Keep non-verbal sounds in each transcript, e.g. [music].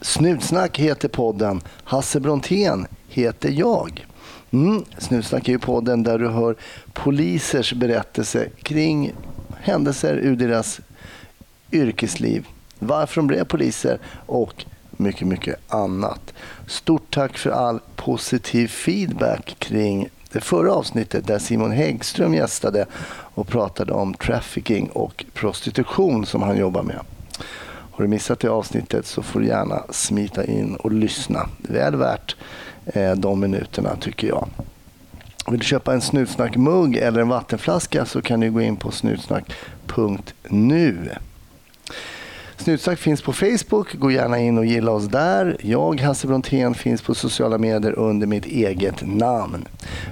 Snutsnack heter podden. Hasse Brontén heter jag. Mm. Snutsnack är ju podden där du hör polisers berättelse kring händelser ur deras yrkesliv. Varför de blev poliser och mycket, mycket annat. Stort tack för all positiv feedback kring det förra avsnittet där Simon Häggström gästade och pratade om trafficking och prostitution som han jobbar med. Har du missat det avsnittet så får du gärna smita in och lyssna. Väl värt eh, de minuterna tycker jag. Vill du köpa en Snutsnack-mugg eller en vattenflaska så kan du gå in på snutsnack.nu. Snutsnack finns på Facebook. Gå gärna in och gilla oss där. Jag, Hasse Brontén, finns på sociala medier under mitt eget namn.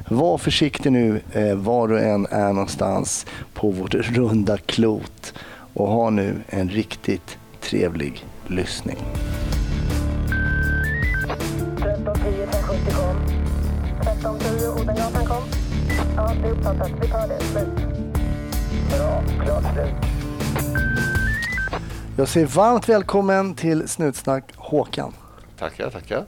Var försiktig nu eh, var du än är någonstans på vårt runda klot och ha nu en riktigt trevlig lyssning. 1310 570 kom. 1310 Odengatan kom. Ja, det är uppfattat. Vi tar det. Slut. Bra. Klart slut. Jag säger varmt välkommen till Snutsnack Håkan. Tackar, tackar.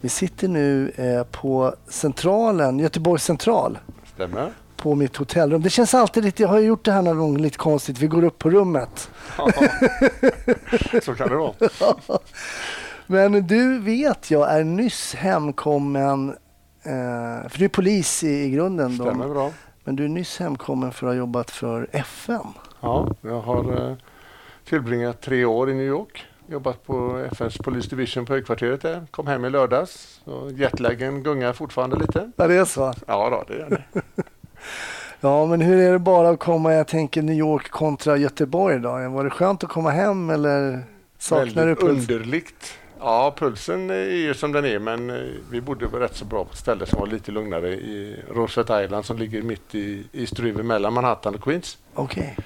Vi sitter nu eh, på Centralen, Göteborgs central, Stämmer. På mitt hotellrum. Det känns alltid lite, jag har gjort det här någon gång lite konstigt. Vi går upp på rummet. Ja. [laughs] Så kan det vara. Men du vet jag är nyss hemkommen, eh, för du är polis i, grunden. då. Stämmer bra. Men du är nyss hemkommen för att ha jobbat för FN. Ja, jag har eh, tillbringat tre år i New York. Jobbat på FNs Police Division på högkvarteret där. Kom hem i lördags. Jetlagen gungar fortfarande lite. Ja, det är så. Ja, då, det gör det. Ja, men hur är det bara att komma, jag tänker New York kontra Göteborg då? Var det skönt att komma hem eller saknar du Väldigt puls? underligt. Ja, pulsen är ju som den är, men eh, vi bodde rätt så bra på ett ställe som var lite lugnare i Roosevelt Island som ligger mitt i East River mellan Manhattan och Queens. Okej.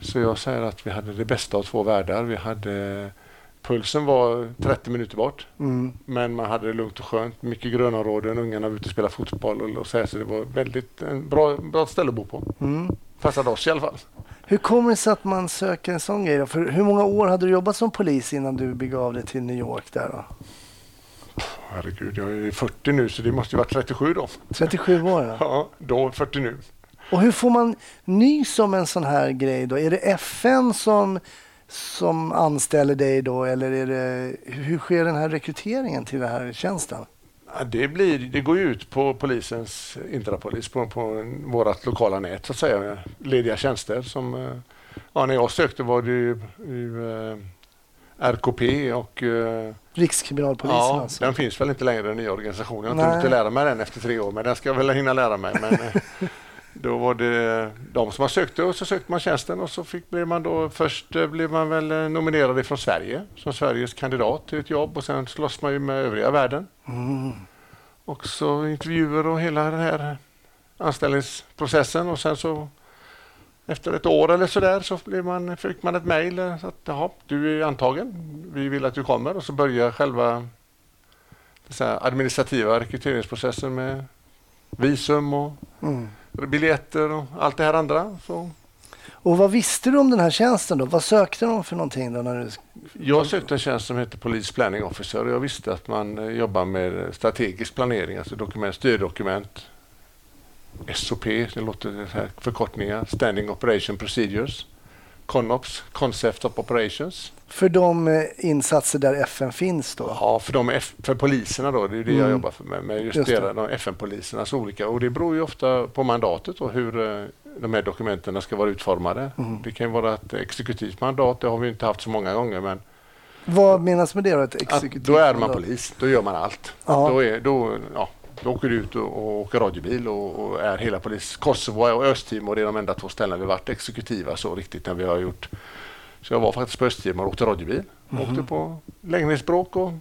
Så jag säger att vi hade det bästa av två världar. Vi hade Pulsen var 30 minuter bort, Mm. men man hade det lugnt och skönt. Mycket grönområden, ungarna var ute och spelade fotboll och, så, här, så det var väldigt en bra, bra ställe att bo på. Mm. Passade oss i alla fall. Hur kommer det sig att man söker en sån grej då? För hur många år hade du jobbat som polis innan du begav dig till New York där då? Herregud, jag är 40 nu så det måste ju varit 37 då. 37 år ja. Ja, då 40 nu. Och hur får man nys om en sån här grej då? Är det FN som, som anställer dig då eller är det, hur sker den här rekryteringen till den här tjänsten? Ja, det, blir, det går ut på polisens Intrapolis, på, på vårt lokala nät så att säga. Lediga tjänster som... eh, Ja, när jag sökte var det ju, ju eh, RKP och... eh, Rikskriminalpolisen ja, alltså? den finns väl inte längre den nya organisationen. Jag har inte hunnit lära mig den efter tre år, men den ska jag väl hinna lära mig. Men, [laughs] då var det de som man sökte och så sökte man tjänsten och så fick, blev man då först eh, blev man väl eh, nominerad från Sverige som Sveriges kandidat till ett jobb och sen slåss man ju med övriga världen. Mm. Och så intervjuer och hela den här anställningsprocessen och sen så efter ett år eller sådär så blev man, fick man ett mejl att jaha, du är antagen, vi vill att du kommer och så börjar själva så här, administrativa rekryteringsprocessen med visum och Mm. Biljetter och allt det här andra. Så Och vad visste du om den här tjänsten då? Vad sökte de för någonting då? När du... jag sökte en tjänst som heter Police Planning Officer och jag visste att man eh, jobbar med strategisk planering, alltså dokument, styrdokument, SOP, det låter här förkortningar, Standing Operation Procedures, CONOPS, Concept of Operations. För de eh, insatser där FN finns då? Ja, för, de F- för poliserna då, det är det jag Mm. jobbar för med, med just, Just det. det. de FN-polisernas olika och det beror ju ofta på mandatet och hur eh, de här dokumenten ska vara utformade. Mm. Det kan vara ett exekutivt mandat, det har vi inte haft så många gånger men Vad menas med det då? Ett att exekutivt då är man mandat? polis, då gör man allt. Ja. Då, är, då, ja, då åker du ut och, och åker radiobil och, och är hela polis. Kosovo och Östtimor är de enda två ställen vi varit exekutiva så riktigt när vi har gjort. Så jag var faktiskt på Östtimor och åkte radiobil. Mhm. Åkte på lägenhetsbråk och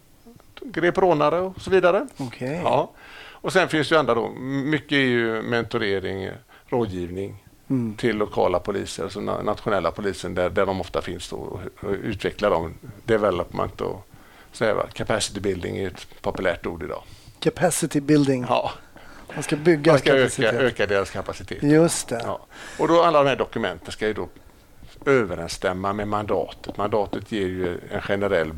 grep rånare och så vidare. Okej. Ja. Och sen finns det ju andra då. Mycket är ju mentorering, rådgivning Mm. till lokala poliser, alltså na- nationella polisen där, där de ofta finns då, och, och utveckla dem. Development och så här, va, capacity building är ett populärt ord idag. Capacity building. Ja, Man ska bygga man ska öka, öka deras kapacitet. Just det. Ja. Och då alla de här dokumenten ska ju då överensstämma med mandatet. Mandatet ger ju en generell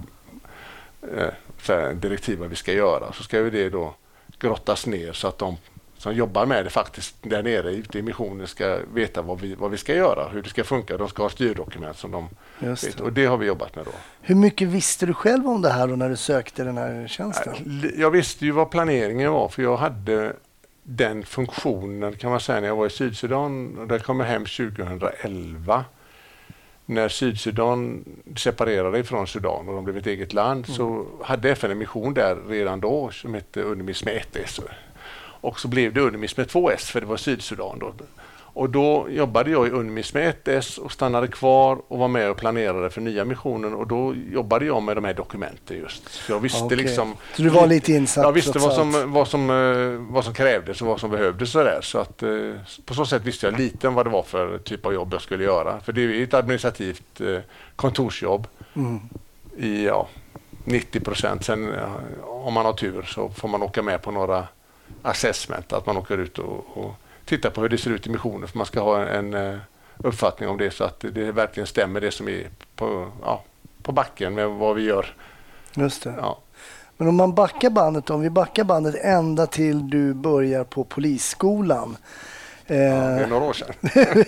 eh, direktiv vad vi ska göra. Så ska ju det då grottas ner så att de som jobbar med det faktiskt där nere ute i missionen ska veta vad vi, vad vi ska göra, hur det ska funka. De ska ha styrdokument som de Just vet. det. Och det har vi jobbat med då. Hur mycket visste du själv om det här då när du sökte den här tjänsten? Jag visste ju vad planeringen var för jag hade den funktionen kan man säga när jag var i Sydsudan. Och Där kom jag hem 2011. När Sydsudan separerade ifrån Sudan och de blev ett eget land så hade FN en mission där redan då som hette Unimis med 1S. Och så blev det Unimis med 2S för det var Sydsudan då. Och då jobbade jag i Unimis med 1S och stannade kvar och var med och planerade för nya missionen och då jobbade jag med de här dokumenten just. Så jag visste Okej. liksom... Så du var lite insatt, Jag visste vad som, vad, som, eh, vad som krävdes och vad som behövdes. Så, där. så att, eh, på så sätt visste jag lite om vad det var för typ av jobb jag skulle göra. För det är ett administrativt eh, kontorsjobb Mm. i ja, 90 procent. Sen om man har tur så får man åka med på några assessment. Att man åker ut och, och tittar på hur det ser ut i missionen. För man ska ha en, eh, uppfattning om det så att det verkligen stämmer det som är på, ja, på backen med vad vi gör. Just det. Ja. Men om man backar bandet, om vi backar bandet ända till du börjar på polisskolan. Ja, det är Eh, några år sedan. [laughs]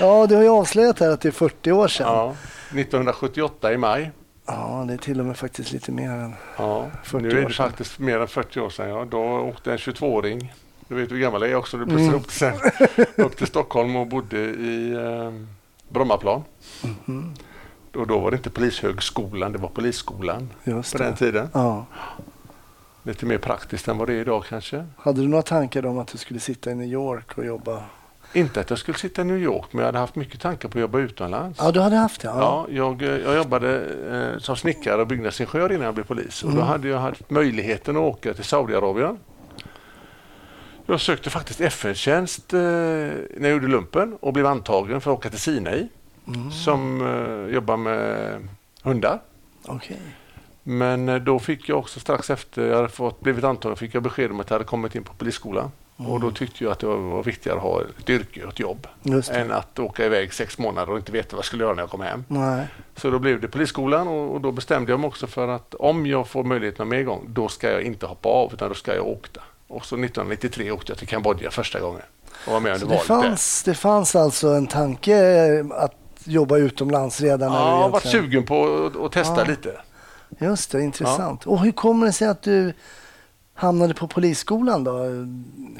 ja, du har ju avslöjat här att det är 40 år sedan. Ja, 1978 i maj. Ja, det är till och med faktiskt lite mer än... Ja, 40 nu är år det sedan. faktiskt mer än 40 år sedan. Ja. Då åkte en 22-åring, du vet hur gammal jag är också, du plussar Mm. upp det sen, [laughs] upp till Stockholm och bodde i eh, Brommaplan. Mhm. Och då var det inte Polishögskolan, det var Polisskolan Just på den det. tiden. Ja. Lite mer praktiskt än vad det är idag kanske. Hade du några tankar om att du skulle sitta i New York och jobba? Inte att jag skulle sitta i New York, men jag hade haft mycket tankar på att jobba utomlands. Ja, du hade haft det? Ja, jag, eh, jag jobbade eh, som snickare och byggnadsingenjör innan jag blev polis. Och då Mm. hade jag haft möjligheten att åka till Saudiarabien. Jag sökte faktiskt FN-tjänst eh, när jag gjorde lumpen och blev antagen för att åka till Sinai Mm. som eh, jobbar med hundar. Okej. Men eh, då fick jag också strax efter jag hade fått, blivit antagen fick jag besked om att jag hade kommit in på polisskolan. Mm. Och då tyckte jag att det var, viktigare att ha ett yrke och ett jobb det. än att åka iväg sex månader och inte veta vad jag skulle göra när jag kom hem. Nej. Så då blev det polisskolan och, och då bestämde jag mig också för att om jag får möjligheten att med igång, då ska jag inte hoppa av utan då ska jag åka. Och så 1993 åkte jag till Kambodja första gången och var med under det valet fanns, det fanns alltså en tanke eh, att jobba utomlands redan där. Ja, jag har varit sugen på att, testa Ja. lite. Just det, intressant. Och hur kommer det sig att du hamnade på polisskolan då,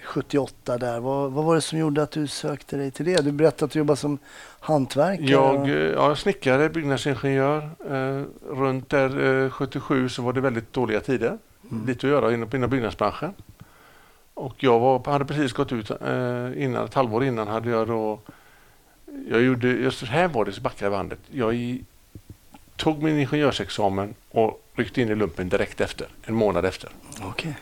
78 där? Vad, vad var det som gjorde att du sökte dig till det? Du berättade att du jobbar som hantverkare. Jag, eh, ja, snickare, byggnadsingenjör. Eh, runt där eh, 77 så var det väldigt dåliga tider. Mm. Lite att göra inom, inom byggnadsbranschen. Och jag var, hade precis gått ut eh, innan, ett halvår innan hade jag då jag gjorde, just här var det så backade bandet. Jag i, tog min ingenjörsexamen och ryckte in i lumpen direkt efter, en månad efter. Okej.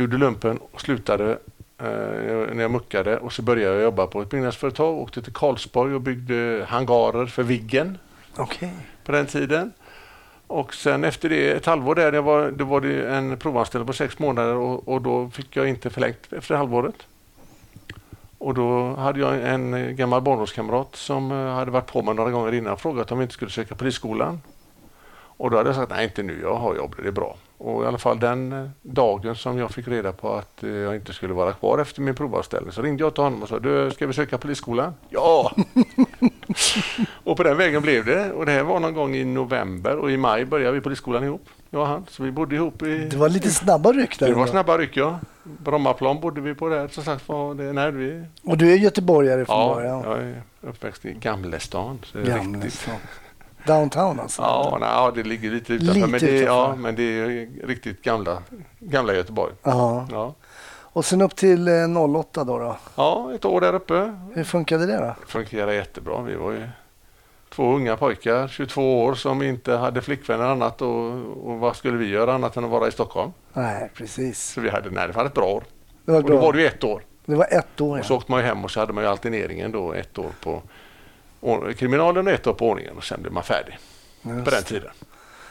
Gjorde lumpen och slutade eh, när jag muckade och så började jag jobba på ett byggnadsföretag. Åkte till Karlsborg och byggde hangarer för Viggen Okej. på den tiden. Och sen efter det, ett halvår där, det var, då var det en provanställning på sex månader och, och då fick jag inte förlängt efter halvåret. Och då hade jag en gammal barndomskamrat som eh, hade varit på mig några gånger innan och frågat om vi inte skulle söka polisskolan. Och då hade jag sagt nej inte nu, jag har jobb, det är bra. Och i alla fall den eh, dagen som jag fick reda på att eh, jag inte skulle vara kvar efter min provanställning så ringde jag till honom och sa du ska vi söka polisskolan? Ja! [laughs] och på den vägen blev det. Och det här var någon gång i november och i maj började vi polisskolan ihop. Jag och han. Så vi bodde ihop i... Det var lite snabba ryck där. Det var snabba ryck ja. Brommaplan bodde vi på där. Som sagt var det, nej, vi, Och du är göteborgare från ja, början? jag är uppväxt i Gamlestan. Så det är Gamle riktigt. Downtown alltså? Ja, nej, det ligger lite utanför. Lite men, det, utanför. Ja, men det är riktigt gamla, gamla Göteborg. Ja. Ja. Och sen upp till eh, 08 då, då? ja, ett år där uppe. Hur funkade det då? Det fungerade jättebra. Vi var ju två unga pojkar, 22 år, som inte hade flickvänner annat och, och vad skulle vi göra annat än att vara i Stockholm? Nej, precis. Så vi hade, nej, det var ett bra år. Det var Och då bra. var det ju ett år. Det var ett år, Och så ja. åkte man ju hem och så hade man ju alterneringen då ett år på kriminalen och ett år på ordningen och sen blev man färdig på den Just. tiden.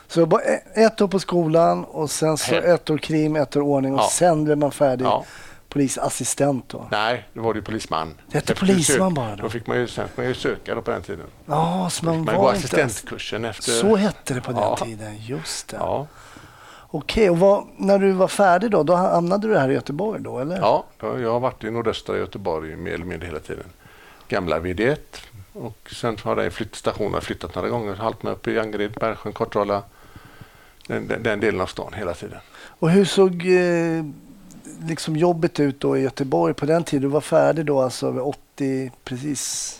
Så bara e- ett år på skolan och sen så ett år krim, ett år ordning och Ja. sen blev man färdig Ja. polisassistent då. Nej, då var det ju polisman. Det hette polisman bara då? Då fick man ju, sen man ju söka då på den tiden. Ja, så man Man var går inte... assistentkursen efter... Så hette det på den Ja. tiden, just det. Ja. Okej, och vad, när du var färdig då, då hamnade du här i Göteborg då eller? Ja, jag har varit i nordöstra Göteborg mer eller mindre hela tiden. Gamla VD1 och sen har jag flytt, stationen flyttat några gånger. Halt mig upp i Angered, Bergsjön, Kortrolla. Den, den, den delen av stan hela tiden. Och hur såg eh, liksom jobbet ut då i Göteborg på den tiden? Du var färdig då alltså vid 80 precis?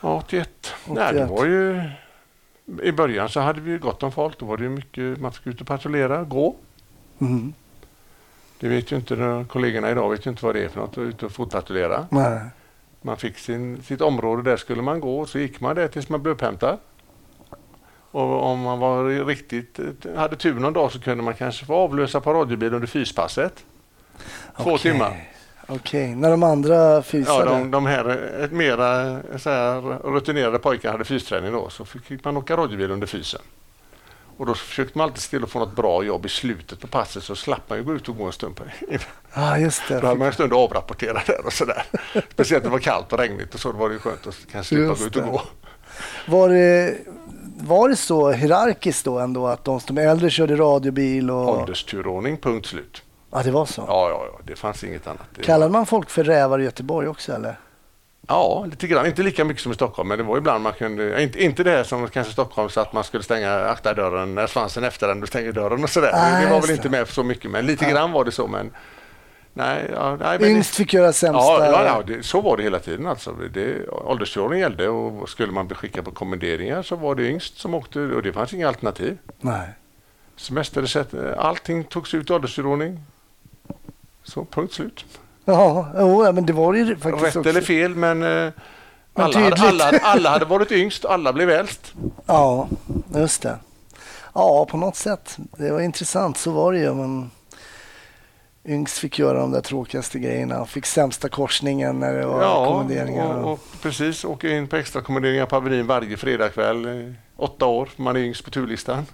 Ja, 81. Nej, det 81. var ju... I början så hade vi ju gott om folk. Då var det mycket, man fick ut och patrullera, gå. Mhm. Det vet ju inte kollegorna idag vet ju inte vad det är för något, att ut och fotpatrullera. Nej. Man fick sin, sitt område, där skulle man gå. Så gick man där tills man blev upphämtad. Och om man var riktigt, hade tur någon dag så kunde man kanske få avlösa på radiobil under fyspasset. Två Okej. timmar. Okej, när de andra fysade? Ja, de, de här mera så här, rutinerade pojkarna hade fysträning då, så fick man åka radiobil under fysen. Och då försökte man alltid se till att få något bra jobb i slutet på passet så slapp man ju gå ut och gå en stund. På, Ja, [laughs] just då hade det. man en stund att avrapportera där och sådär. [laughs] Speciellt när det var kallt och regnigt och så då var det ju skönt att kanske slippa gå ut och det. gå. Var det, var det så hierarkiskt då ändå att de som äldre körde radiobil och... Åldersturordning, punkt slut. Ja, det var så. Ja, ja, ja, det fanns inget annat. Det Kallade man folk för rävar i Göteborg också eller? Ja, lite grann. Inte lika mycket som i Stockholm, men det var ibland man kunde... Inte, inte det här som kanske i Stockholm så att man skulle stänga akta dörren när svansen efter den, du stänger dörren och sådär. Nej, det var väl inte med så mycket, men lite Ja. grann var det så. Men nej, ja, nej, men Yngst fick göra sämsta... ja, ja, det, så var det hela tiden alltså. Det, gällde och skulle man bli skickad på kommenderingar så var det yngst som åkte och det fanns inga alternativ. Nej. Semesterersättning, allting togs ut i åldersturordning. Så, punkt slut. Ja, men det var det ju faktiskt Rätt också. eller fel, men, eh, Men alla, hade, alla, alla hade varit yngst, alla blev äldst. Ja, just det. Ja, på något sätt. Det var intressant, så var det ju. Men yngst fick göra de där tråkigaste grejerna fick sämsta korsningen när det var Ja, kommenderingar. och, och precis. Åker in på extra kommenderingar på Avenyn varje fredagkväll. Åtta år, man är yngst på turlistan.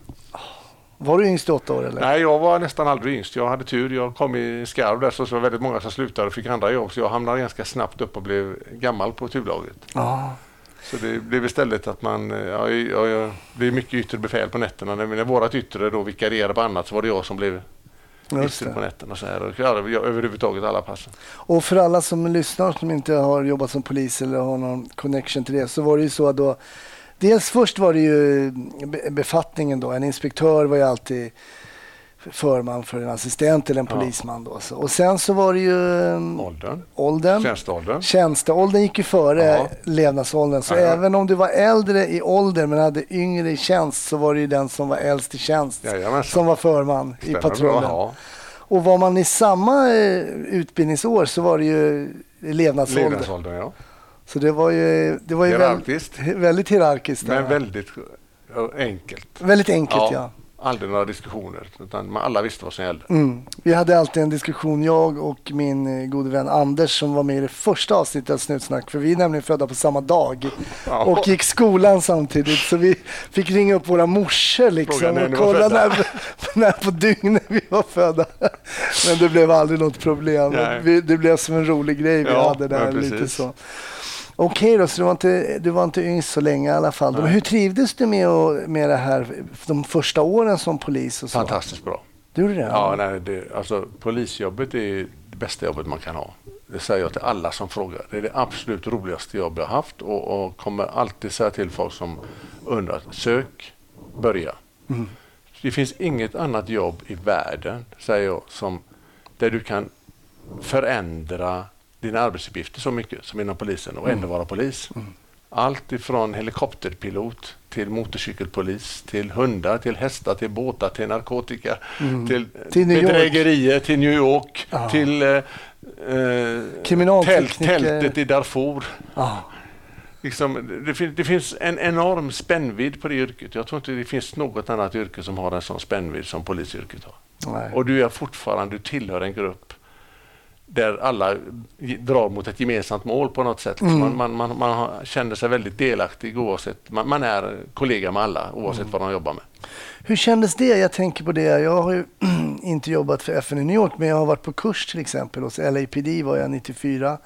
Var du yngst i åtta år eller? Nej, jag var nästan aldrig yngst. Jag hade tur. Jag kom i skarv där så det var väldigt många som slutade och fick andra jobb. Så jag hamnade ganska snabbt upp och blev gammal på turlaget. Ja, Så det blev istället att man, eh, ja, ja, ja, det är mycket yttre befäl på nätterna. När, när vårat yttre då vikarierade på annat så var det jag som blev yttre på nätterna. Så här. Och jag, överhuvudtaget alla passen. Och för alla som lyssnar som inte har jobbat som polis eller har någon connection till det så var det ju så att då Dels först var det ju be- befattningen då. En inspektör var ju alltid förman för en assistent eller en Ja. polisman då. Så. Och sen så var det ju um, Åldern, åldern. tjänsteåldern. Tjänsteåldern gick ju före Ja. levnadsåldern. Så Ja, ja. även om du var äldre i ålder men hade yngre i tjänst så var det ju den som var äldst i tjänst som var förman i Stämmer patrullen. bra, ja. Och var man i samma eh, utbildningsår så var det ju levnadsålder. Levnadsåldern, ja. Så det var ju, det var ju Hierarkiskt. Väldigt, väldigt hierarkiskt. Men väldigt enkelt. väldigt enkelt ja. Ja. Aldrig några diskussioner, utan man- alla visste vad som gällde. Mm. Vi hade alltid en diskussion, jag och min eh, gode vän Anders som var med i det första avsnittet av Snutsnack. För vi är nämligen födda på samma dag Ja. och gick skolan samtidigt. Så vi fick ringa upp våra morsor liksom, och kolla när, [laughs] när på dygnet vi var födda. Men det blev aldrig något problem. Vi, det blev som en rolig grej vi Ja, hade där. Lite så. Okej då, så du var, inte, du var inte yngst så länge i alla fall. Men hur trivdes du med, med det här de första åren som polis? Och så? Fantastiskt bra. Du gjorde det? Ja, nej, det, alltså, polisjobbet är det bästa jobbet man kan ha. Det säger jag till alla som frågar. Det är det absolut roligaste jobb jag har haft och, och kommer alltid säga till folk som undrar. Sök, börja. Mm. Det finns inget annat jobb i världen, säger jag, som, där du kan förändra dina arbetsuppgifter så mycket som inom polisen och ändå vara polis. Allt ifrån helikopterpilot till motorcykelpolis, till hundar, till hästar, till båtar, till narkotika, till, Till New York. bedrägerier, till New York, Ja. till eh, eh, tält, tältet i Darfur. Ja. Liksom, det, fin- det finns en enorm spännvidd på det yrket. Jag tror inte det finns något annat yrke som har en sån spännvidd som polisyrket har. Nej. Och du är fortfarande, du tillhör en grupp där alla drar mot ett gemensamt mål på något sätt. Mm. Man, man, man, man känner sig väldigt delaktig oavsett, man, man är kollega med alla oavsett Mm. vad de jobbar med. Hur kändes det? Jag tänker på det. Jag har ju [clears throat] inte jobbat för FN i New York, men jag har varit på kurs till exempel. Hos LAPD var jag 94.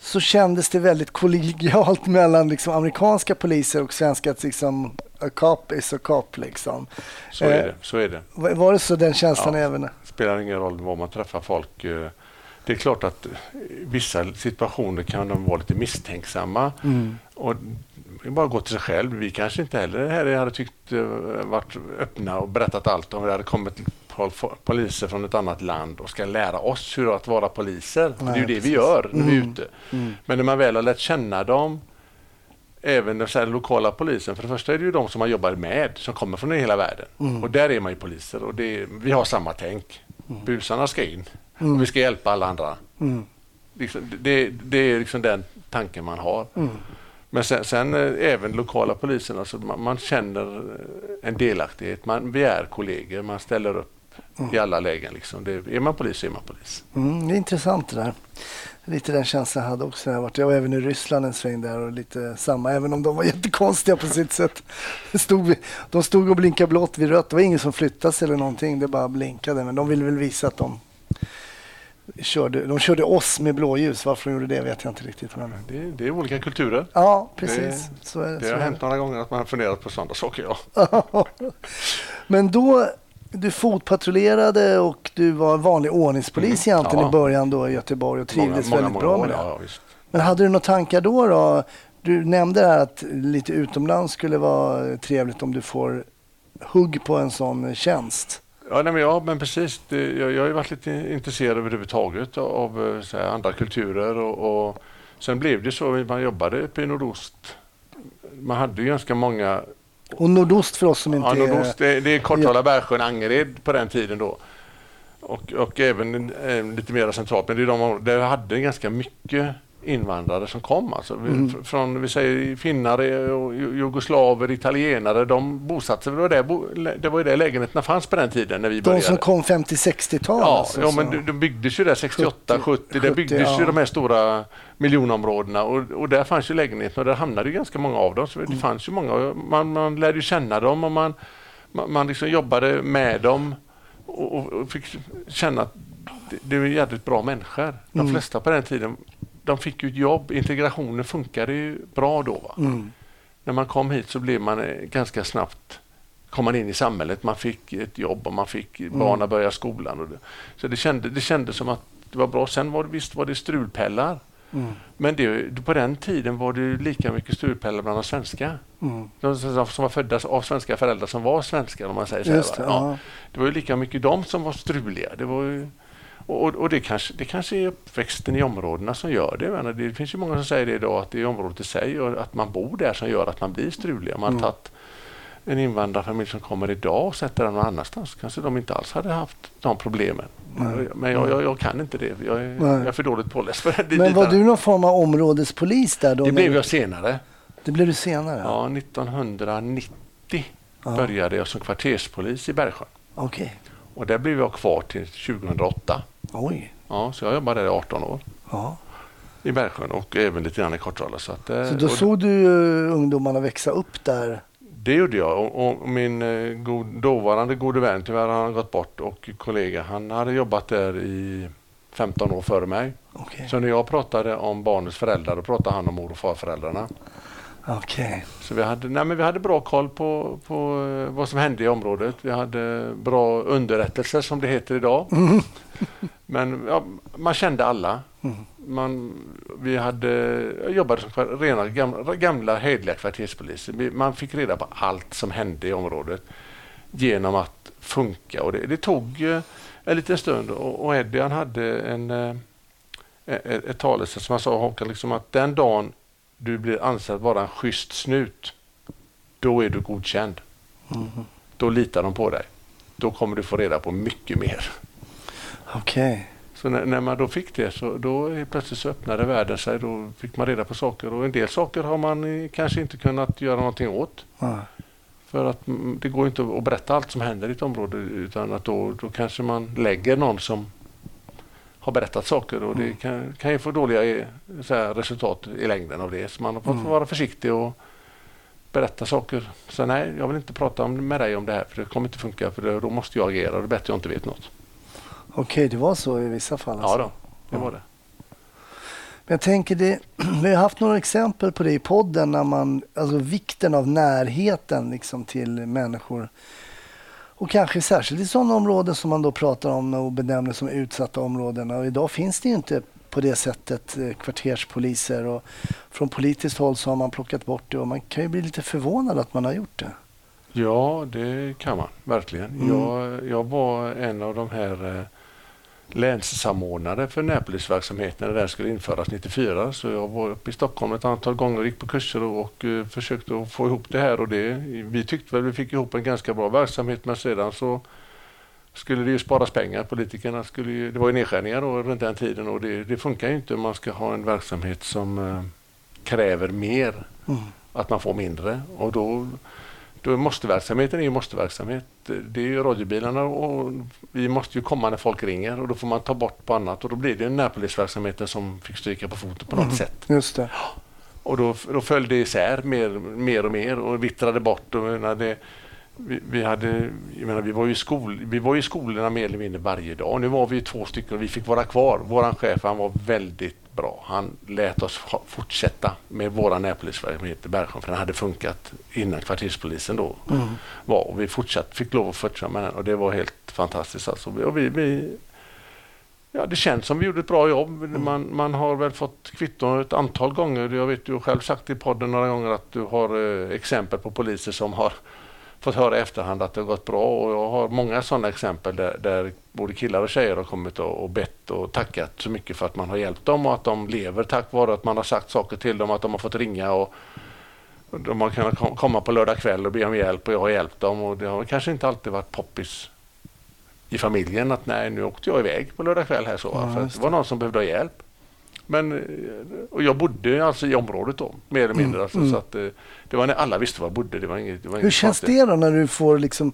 Så kändes det väldigt kollegialt [laughs] mellan liksom amerikanska poliser och svenska. Liksom, a cop is a cop liksom. Så Eh, är det. Så är det. Var det så den känslan Ja. även? Spelar ingen roll var man träffar folk. eh, Det är klart att i vissa situationer kan de vara lite misstänksamma. Mm. Och bara att gå till sig själv. Vi kanske inte heller här hade tyckt eh, varit öppna och berättat allt om det hade kommit pol- poliser från ett annat land och ska lära oss hur att vara poliser. det är ju Nej, det precis. vi gör när vi är Mm. ute. Mm. Men när man väl har lärt känna dem, även den så här lokala polisen, för det första är det ju de som man jobbar med, som kommer från hela världen. Mm. Och där är man ju poliser och det vi har samma tänk. Busarna ska in Mm. och vi ska hjälpa alla andra. Mm. Liksom, det, det är liksom den tanken man har. Mm. Men sen, sen eh, även lokala polisen, alltså man, man känner eh, en delaktighet. Man, vi är kollegor, man ställer upp i alla lägen. Liksom. Det, är man polis så är man polis. Mm, det är intressant det där. Lite den känslan jag hade också när jag varit. Jag var även i Ryssland en sväng där och lite samma, även om de var [laughs] jättekonstiga på sitt sätt. Det Stod vi, de stod och blinkade blått vid rött. Det var ingen som flyttade sig eller någonting, det bara blinkade. Men de ville väl visa att de körde, de körde oss med blåljus. Varför de gjorde det vet jag inte riktigt. Men... Det, det är olika kulturer. Ja, precis. så är det. Det har är hänt några gånger att man har funderat på sådana saker. Ja. [laughs] Men då, du fotpatrullerade och du var vanlig ordningspolis Mm, egentligen ja. i början då i Göteborg och trivdes väldigt bra med det. Ja. Men hade du några tankar då? då? Du nämnde här att lite utomlands skulle vara trevligt om du får hugg på en sån tjänst. Ja, nej, men, ja, men precis. Det, jag, jag har ju varit lite intresserad överhuvudtaget av eh, så här, andra kulturer och, och sen blev det så att man jobbade uppe i nordost. Man hade ju ganska många Och nordost för oss som inte Ja, är... nordost, det, det är Kortala, Bergsjön, Angered på den tiden då. Och, och även eh, lite mer centralt. Men det är de där hade ganska mycket invandrare som kom. Alltså. Mm. fr- Från vi säger, finnar, och jugoslaver, italienare. De bosatte sig. Det var där, det var där lägenheterna fanns på den tiden när vi De började. som kom 50-60-tal Ja, alltså, ja men de, de byggdes ju där 68, 70. 70, det byggdes ja. ju de här stora miljonområdena och, och där fanns ju lägenheterna och där hamnade ju ganska många av dem. Så Mm. det fanns ju många. Man, man lärde ju känna dem och man, man, man liksom jobbade med dem och, och, och fick känna att det, det är jävligt bra människor. De Mm. flesta på den tiden, de fick ju ett jobb. Integrationen funkade ju bra då. Va? Mm. När man kom hit så blev man eh, ganska snabbt kom man in i samhället. Man fick ett jobb och man fick barnen börja skolan. Och det, så det kändes det kände som att det var bra. Sen var det, visst var det strulpellar. Mm. Men det, på den tiden var det lika mycket strulpellar bland de svenska. Mm. De som var födda av svenska föräldrar som var svenskar om man säger så. här, va? det, Ja. ja. det var ju lika mycket de som var struliga. Det var ju, och, och- det, kanske, det kanske är uppväxten i områdena som gör det. Menar, det finns ju många som säger det idag att det är området i sig och att man bor där som gör att man blir strulig. Om man Mm. tagit en invandrarfamilj som kommer idag och sätter den någon annanstans kanske de inte alls hade haft de problemen. Nej. Men jag, jag, jag kan inte det. Jag är, jag är för dåligt påläst för det. Men var du någon form av områdespolis där då? Det blev jag senare. Det blev du senare? Ja, 1990 Ja. började jag som kvarterspolis i Bergsjön. Okej. Och där blev jag kvar till 2008. Oj. Ja, så jag jobbade där i 18 år Ja. i Bergsjön och även lite grann i Kortrala. Så, att, eh, Så då såg du eh, ungdomarna växa upp där? Det gjorde jag och, och min eh, god, dåvarande gode vän, tyvärr har han gått bort, och kollega, han hade jobbat där i 15 år före mig. Okej. Så när jag pratade om barnens föräldrar, då pratade han om mor och farföräldrarna. Okej. Så vi hade, nej men vi hade bra koll på, på eh, vad som hände i området. Vi hade bra underrättelser som det heter idag. Mm. [laughs] Men ja, man kände alla. Mm. Man, vi hade, jobbade som rena gamla, gamla hedliga kvarterspoliser. Man fick reda på allt som hände i området genom att funka. Och det, det tog eh, en liten stund och, och Eddie han hade en, eh, ett, ett talesätt som han sa Håkan, liksom att den dagen du blir ansedd vara en schysst snut, då är du godkänd. Mm. Då litar de på dig. Då kommer du få reda på mycket mer. Okej. Så när, när man då fick det så då plötsligt så öppnade världen sig. Då fick man reda på saker och en del saker har man eh, kanske inte kunnat göra någonting åt. Ja. För att mm, det går inte att berätta allt som händer i ett område utan att då, då kanske man lägger någon som har berättat saker och det kan, kan ju få dåliga eh, här, resultat i längden av det. Så man har fått vara försiktig och berätta saker. Så nej, jag vill inte prata om, med dig om det här för det kommer inte funka för då måste jag agera och det är bättre jag inte vet något. Okej, det var så i vissa fall? Ja Alltså. då, det var det. Men jag tänker, det, vi har haft några exempel på det i podden, när man, alltså vikten av närheten liksom till människor. Och kanske särskilt i sådana områden som man då pratar om och benämner som utsatta områden. Och idag finns det ju inte på det sättet eh, kvarterspoliser och från politiskt håll så har man plockat bort det och man kan ju bli lite förvånad att man har gjort det. Ja, det kan man verkligen. Mm. Jag, jag var en av de här eh, länssamordnare för närpolisverksamheten när den skulle införas 94. Så jag var uppe i Stockholm ett antal gånger och gick på kurser och, och eh, försökte att få ihop det här. Och det, vi tyckte väl vi fick ihop en ganska bra verksamhet men sedan så skulle det ju sparas pengar. Politikerna skulle ju, det var ju nedskärningar då runt den tiden och det, det funkar ju inte om man ska ha en verksamhet som eh, kräver mer, Mm. att man får mindre. Och då, då måste verksamheten är ju måste-verksamhet. Det är ju radiobilarna och vi måste ju komma när folk ringer och då får man ta bort på annat och då blir det närpolisverksamheten som fick stryka på foten på något Mm. sätt. Just det. Och då, då föll det isär mer, mer och mer och vittrade bort. Och menar, det, vi, vi, hade, jag menar, vi, var ju skol, vi var i skolorna mer eller mindre varje dag. Nu var vi två stycken och vi fick vara kvar. Vår chef han var väldigt bra. Han lät oss fortsätta med vår närpolisverksamhet i Bergsjön för den hade funkat innan kvarterspolisen då Mm. var. Och vi fortsatt, fick lov att fortsätta med den och det var helt fantastiskt. Alltså. Och vi, vi, ja, det känns som vi gjorde ett bra jobb. Man, man har väl fått kvitton ett antal gånger. Jag vet du har själv sagt i podden några gånger att du har eh, exempel på poliser som har fått höra i efterhand att det har gått bra. Och jag har många sådana exempel där, där både killar och tjejer har kommit och, och bett och tackat så mycket för att man har hjälpt dem och att de lever tack vare att man har sagt saker till dem, att de har fått ringa och de har kunnat kom- komma på lördag kväll och be om hjälp och jag har hjälpt dem. Och det har kanske inte alltid varit poppis i familjen att nej nu åkte jag iväg på lördag kväll här så Ja, för det var någon som behövde ha hjälp. Men, och jag bodde alltså i området då, mer eller mindre. Mm, Alltså, mm. Så att, eh, det var när alla visste var jag bodde. Det var inget, det var Hur känns det då när du får liksom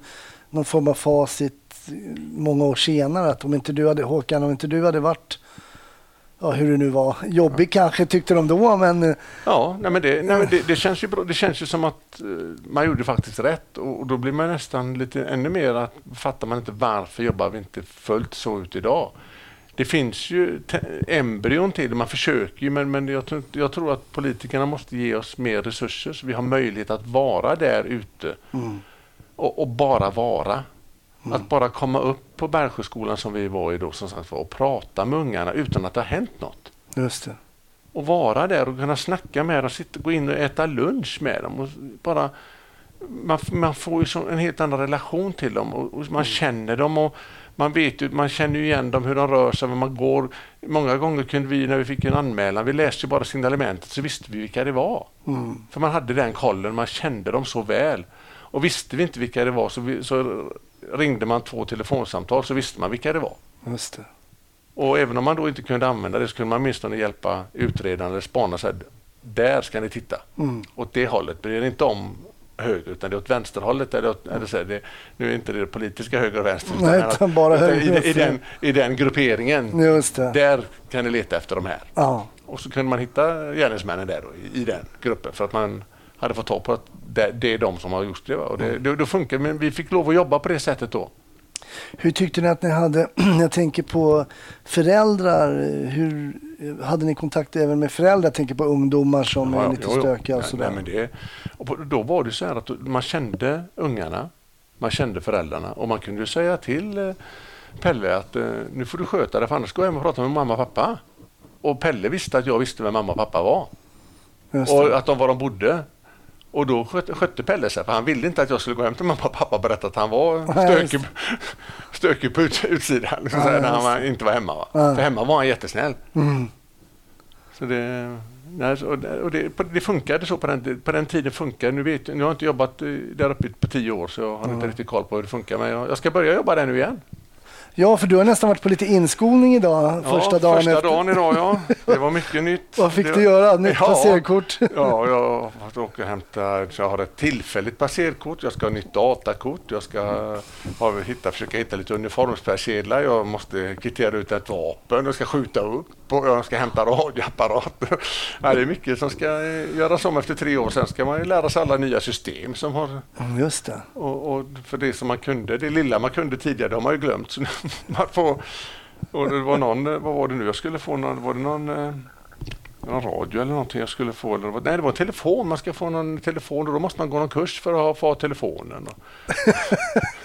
någon form av facit eh, många år senare? Att om inte du hade, Håkan, om inte du hade varit, ja hur det nu var, jobbig kanske tyckte de då, men eh, Ja, nej men det, nej men det, det, känns ju bra. det känns ju som att man gjorde faktiskt rätt och, och då blir man nästan lite ännu mer att fattar man inte varför jobbar vi inte fullt så ut idag. Det finns ju embryon till det, man försöker ju men, men jag, jag tror att politikerna måste ge oss mer resurser så vi har möjlighet att vara där ute mm, och, och bara vara. Att bara komma upp på Bergsjöskolan som vi var i då som sagt var, och prata med ungarna utan att det har hänt något just det. och vara där och kunna snacka med dem, sitta, gå in och äta lunch med dem. Och bara, man, man får ju en helt annan relation till dem och, och man känner dem och man vet ju, man känner ju igen dem hur de rör sig, var man går. Många gånger kunde vi när vi fick en anmälan, vi läste ju bara signalementet så visste vi vilka det var. Mm. För man hade den kollen, man kände dem så väl. Och visste vi inte vilka det var så, vi, så ringde man två telefonsamtal så visste man vilka det var. Just det. Och även om man då inte kunde använda det så kunde man åtminstone hjälpa utredaren eller spana så här, där ska ni titta. Mm. Åt det hållet. Det är inte om höger utan det är åt vänsterhållet. Eller åt, eller så här, det, nu är inte det politiska höger och vänster. Nej, men att- utan bara utan höger i, i, den, I den grupperingen. Där kan ni leta efter de här. Ja. Och så kunde man hitta gärningsmännen där då, i, den gruppen för att man hade fått tag på att det, det är de som har gjort det. Va? Och det, det, det funkar, men vi fick lov att jobba på det sättet då. Hur tyckte ni att ni hade, [clears throat] jag tänker på föräldrar, hur hade ni kontakt även med föräldrar? Jag tänker på ungdomar som är lite jo. stökiga och sådär. Nej, det, och då var det så här att man kände ungarna, man kände föräldrarna och man kunde säga till eh, Pelle att eh, nu får du sköta det för annars går jag hem och pratar med mamma och pappa. Och Pelle visste att jag visste vem mamma och pappa var och att de var de bodde. Och då skötte, skötte Pelle sig för han ville inte att jag skulle gå hem till mamma och pappa och berätta att han var stökig, stökig på ut, utsidan liksom, Ja, så här, när han var, inte var hemma. Va? Ja. För hemma var han jättesnäll. Mm. Så det, och det, det, funkade så på den, på den tiden. Funkar. Nu, vet, nu har jag inte jobbat eh, där uppe på tio år så jag har inte riktigt koll på hur det funkar. Men jag, jag ska börja jobba där nu igen. Ja, för du har nästan varit på lite inskolning idag, första dagen första efter. dagen idag ja. Det var mycket [laughs] nytt. Vad fick det, du göra? Nytt Ja. passerkort? Ja, jag har åka och hämta, jag har ett tillfälligt passerkort, jag ska ha nytt datakort, jag ska ha, hitta, försöka hitta lite uniformspersedlar, jag måste kvittera ut ett vapen, jag ska skjuta upp och jag ska hämta radioapparat. Ja, det är mycket som ska eh, göras om efter tre år, sen ska man ju lära sig alla nya system som har Just det. och, och för det som man kunde, det lilla man kunde tidigare, det har man ju glömt. Så [laughs] man får, och det var någon, vad var det nu, jag skulle få någon, var det någon, eh, någon radio eller någonting jag skulle få. Eller, nej, det var en telefon. Man ska få någon telefon och då måste man gå någon kurs för att ha, få ha telefonen. [laughs]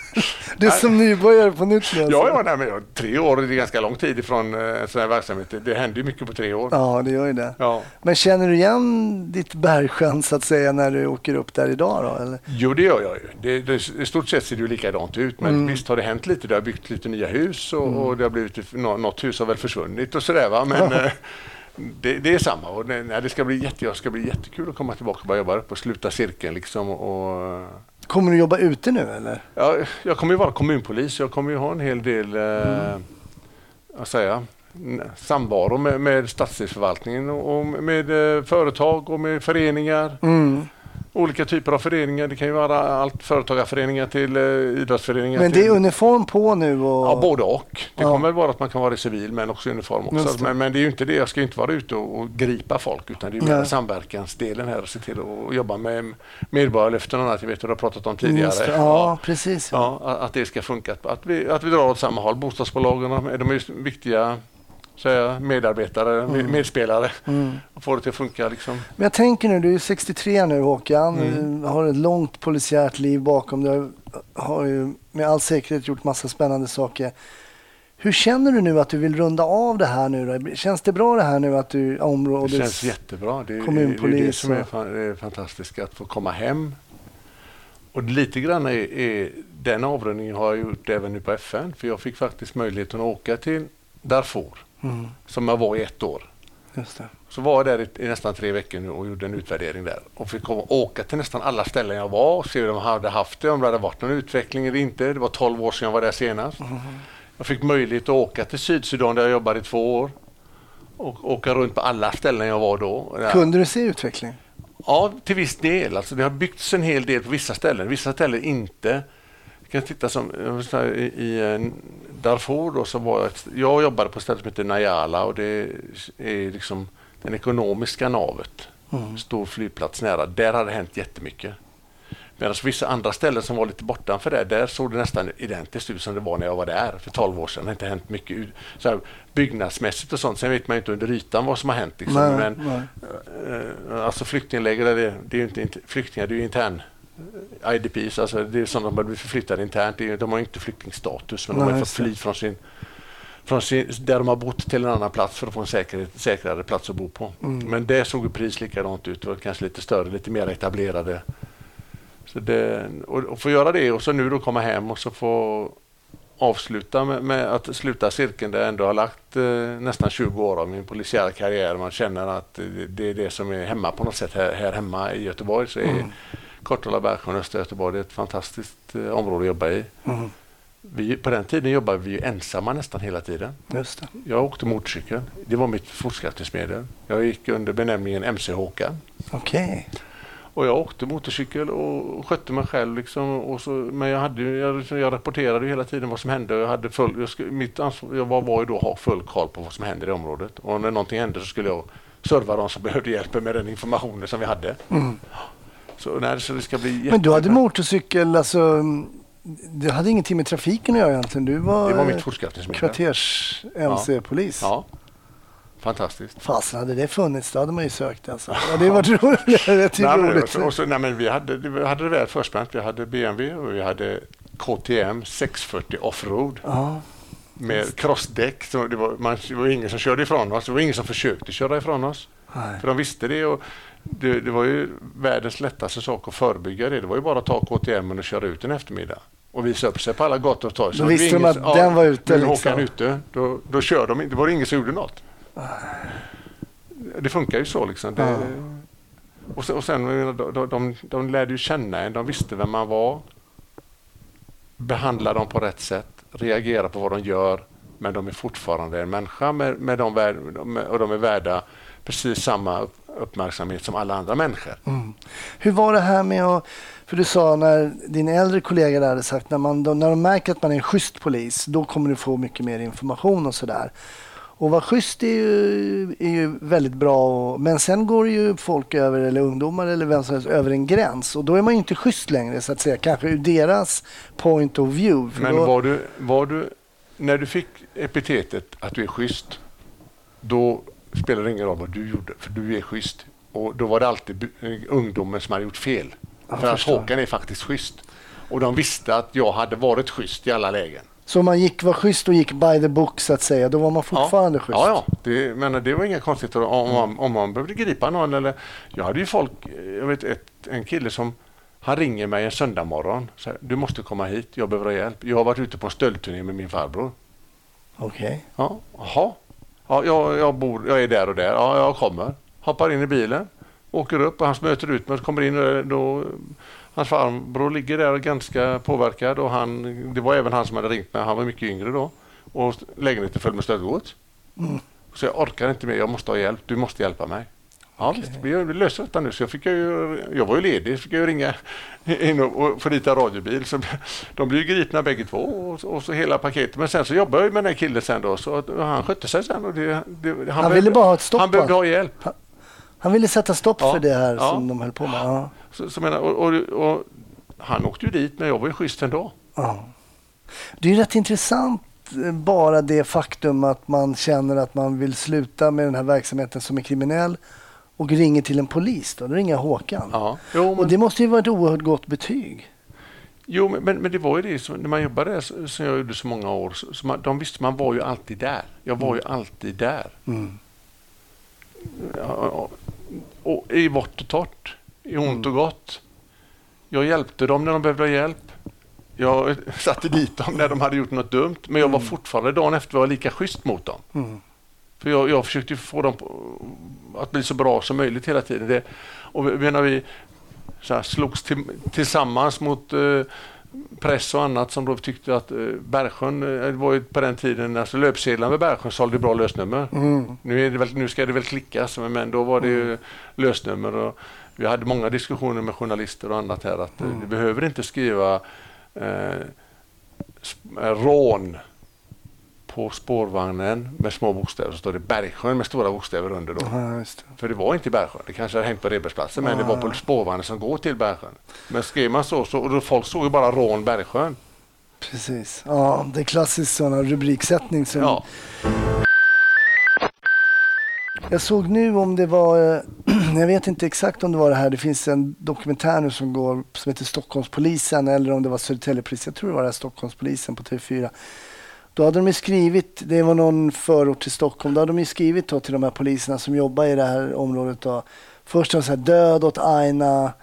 Du är som nybörjare på nytt nu. alltså. ja, ja nej, men, tre år det är ganska lång tid ifrån eh, en sån här verksamhet. Det, det händer ju mycket på tre år. Ja, det gör ju det. Ja. Men känner du igen ditt bergsjön så att säga när du åker upp där idag då? Eller? Jo, det gör jag ju. Det, det, I stort sett ser det ju likadant ut. Men visst har det hänt lite. Det har byggt lite nya hus och, och det har blivit, nå- något hus har väl försvunnit och sådär. Va? Men [laughs] eh, det, det är samma. Och det, det ska bli jätte, jag ska bli jättekul att komma tillbaka och börja jobba upp och sluta cirkeln. Liksom, och, Kommer du jobba ute nu eller? ja, jag kommer ju vara kommunpolis. Jag kommer ju ha en hel del eh, jag, n- samvaro med, med stadsdelsförvaltningen och, och med eh, företag och med föreningar. Mm. Olika typer av föreningar. Det kan ju vara allt företagarföreningar till eh, idrottsföreningar. Men till, det är uniform på nu och... Ja, både och. Det Ja. kommer vara att man kan vara i civil men också uniform också. det. Men, men det är ju inte det. Jag ska inte vara ute och, och gripa folk utan det är mer samverkansdelen här och se till att jobba med medborgarlöften och annat. Jag vet att du har pratat om tidigare. Det. Ja, precis. Ja. Ja, att det ska funka. Att vi, att vi drar åt samma håll. Bostadsbolagen de är viktiga jag, medarbetare, med, medspelare. Mm. Och få det till att funka liksom. Men jag tänker nu, du är 63 nu Håkan, Mm. Du har ett långt polisiärt liv bakom dig. Du har ju med all säkerhet gjort massa spännande saker. Hur känner du nu att du vill runda av det här nu då? Känns det bra det här nu att du Det områdets... känns jättebra. Det, är- det är det som är, fan, det är fantastiskt att få komma hem. Och lite grann är, är den avrundningen har jag gjort även nu på FN. För jag fick faktiskt möjligheten att åka till Darfur Mm, som jag var i ett år. Så var jag där i, i nästan tre veckor nu och gjorde en utvärdering där. Och fick komma, åka till nästan alla ställen jag var och se hur de hade haft det, om det hade varit någon utveckling eller inte. Det var 12 år sedan jag var där senast. Jag fick möjlighet att åka till Sydsudan där jag jobbade i två år. Och åka runt på alla ställen jag var då. Kunde du se utveckling? Ja, till viss del. Alltså, det har byggts en hel del på vissa ställen, vissa ställen inte. Jag kan titta som i, i eh, Darfur då, så var ett- jag jobbade på ett ställe som heter Najala och det är liksom den ekonomiska navet. Mm. Stor flygplats nära. Där hade det hänt jättemycket. Medan vissa andra ställen som var lite bortanför där, där såg det nästan identiskt ut som det var när jag var där för 12 år sedan. Det har inte hänt mycket så här, byggnadsmässigt och sånt. Sen vet man ju inte under ytan vad som har hänt. Liksom. Nej, Men, nej. Eh, Alltså flyktingläger, det det är ju inte int- flyktingar, det är ju intern IDPs, alltså det är sådana som har blivit förflyttade internt. Det de har inte flyktingstatus men de Nej, har just fått det. fly från sin, från sin, där de har bott till en annan plats för att få en säkerhet, säkrare plats att bo på. Mm. Men det såg precis likadant ut, det var kanske lite större, lite mer etablerade. Så det, och, och få göra det och så nu då komma hem och så få avsluta med, med att sluta cirkeln där jag ändå har lagt eh, nästan 20 år av min polisiära karriär. Man känner att eh, det är det som är hemma på något sätt här, här hemma i Göteborg. Så är Mm. Kortala, Bergsjön, östra Göteborg det är ett fantastiskt eh, område att jobba i. Mm, Vi, på den tiden jobbade vi ensamma nästan hela tiden. just det. Jag åkte motorcykel. Det var mitt fortskaffningsmedel. Jag gick under benämningen MC-Håkan. Okej. Och jag åkte motorcykel och skötte mig själv. Liksom, och så, men jag, hade, jag, jag rapporterade hela tiden vad som hände. Jag, hade full, jag, mitt ansvar, jag var, var ju då att ha full koll på vad som hände i området. Och när någonting hände så skulle jag serva de som behövde hjälp med den informationen som vi hade. Mm. Så, nej, så det ska bli Men du hade motorcykel, alltså... Du hade ingenting med trafiken att göra egentligen. Du var Det var mitt fortskaffningsmedel. kvarters-MC-polis. Ja, fantastiskt. Fasen, hade det funnits då hade man ju sökt alltså. Ja, det var [laughs] roligt. Det Nej, men, och roligt. så, och så, nej, men vi hade, vi hade det väl förspänt. Vi hade BMW och vi hade KTM 640 Offroad. Ja, med crossdäck. Så det, var, man, det var ingen som körde ifrån oss. Det var ingen som försökte köra ifrån oss. Nej. För de visste det. Och det, det var ju världens lättaste sak att förebygga det. Det var ju bara att ta KTM och köra ut en eftermiddag. Och visa upp sig på alla gator och torg. Då det visste de att den var ute, Nu är liksom. Håkan ute. Då, då kör de inte. Det var ingen som gjorde något. Det funkar ju så liksom. Det, Ja. och, sen, och sen de, de, de, de lärde ju känna en. De visste vem man var. Behandla dem på rätt sätt. Reagera på vad de gör. Men de är fortfarande en människa med, med de värd, med, och de är värda precis samma upp- uppmärksamhet som alla andra människor. Mm. Hur var det här med att... För du sa när din äldre kollega hade sagt när, man, då, när de märker att man är en schysst polis, då kommer du få mycket mer information och sådär. Och vara schysst är ju, är ju väldigt bra, och, men sen går ju folk över, eller ungdomar eller vem som helst, över en gräns och då är man ju inte schysst längre så att säga, kanske ur deras point of view. Men då, var du, var du, när du fick epitetet att du är schysst, då spelar ingen roll vad du gjorde, för du är schysst. Och då var det alltid eh, ungdomen som hade gjort fel. Jag för att. Håkan är faktiskt schysst. Och de visste att jag hade varit schysst i alla lägen. Så om man gick, var schysst och gick by the book så att säga, då var man fortfarande ja. schysst? Ja, ja. Det, men det var inga konstigheter om man, om man behövde gripa någon. Eller, jag hade ju folk, jag vet ett, en kille som han ringer mig en söndag morgon. Så här, du måste komma hit, jag behöver hjälp. Jag har varit ute på en stöldturné med min farbror. Okej. Ja, jaha. Ja, jag, jag, bor, jag är där och där. Ja, jag kommer. Hoppar in i bilen, åker upp och han möter ut mig kommer in och då Hans farbror ligger där och ganska påverkad och han, det var även han som hade ringt mig. Han var mycket yngre då och lägenheten full med stöldgods. Mm. Så jag orkar inte mer, jag måste ha hjälp. Du måste hjälpa mig. Ja, visst, vi löser detta nu. Så jag, fick ju, jag var ju ledig, så fick jag ringa in och, en radiobil. Så [laughs] de blev gripna bägge två och, och så hela paketet. Men sen så jobbade jag med den här killen sen då, så han skötte sig sen. Och det, det, Han ville bara ha ett stopp, Han behövde ha hjälp. Han ville sätta stopp Ja. för det här Ja. som de höll på med? Ja. Så, så menar, och, och, och, han åkte ju dit, men jag var ju schysst ändå. Ja. Det är rätt intressant eh, bara det faktum att man känner att man vill sluta med den här verksamheten som är kriminell och ringer till en polis. Då, då ringer jag Håkan. Ja. Jo, Och men, det måste ju vara ett oerhört gott betyg. jo, men, men, det var ju det, som, när man jobbade där, så- som jag gjorde så många år, så, så man, de visste man var ju alltid där. Jag var ju alltid där. Mm. Ja, och, och I vått och torrt, i ont och gott. Jag hjälpte dem när de behövde hjälp. Jag [laughs] satte dit dem när de hade gjort något dumt, men jag var fortfarande dagen efter var jag lika schysst mot dem. Mm. För jag, jag försökte få dem på, att bli så bra som möjligt hela tiden. Det, och vi- vi- vi så här, slogs till, tillsammans mot eh, press och annat som då tyckte att eh, Bergsjön, eh, det var ju på den tiden, alltså löpsedlarna med Bergsjön sålde bra lösnummer. Mm. Nu, är det väl, nu ska det väl klickas, men då var det ju lösnummer. Och vi hade många diskussioner med journalister och annat här att mm. du behöver inte skriva eh, eh, rån på spårvagnen med små bokstäver så står det Bergsjön med stora bokstäver under då. Ja. För det var inte i Bergsjön. Det kanske hade hängt på Rebergsplatsen men det var på spårvagnen som går till Bergsjön. Men skrev man så, så och då folk såg ju bara rån Bergsjön. Precis. Ja, det är klassiskt sådana rubriksättning. Som Ja. Jag såg nu om det var, eh, [clears throat] jag vet inte exakt om det var det här, det finns en dokumentär nu som går som heter Stockholmspolisen eller om det var Södertäljepolisen, jag tror det var det här Stockholmspolisen på TV4. Då hade de skrivit, det var någon förort till Stockholm, då hade de skrivit till de här poliserna som jobbar i det här området då. Först så här, död åt Aina,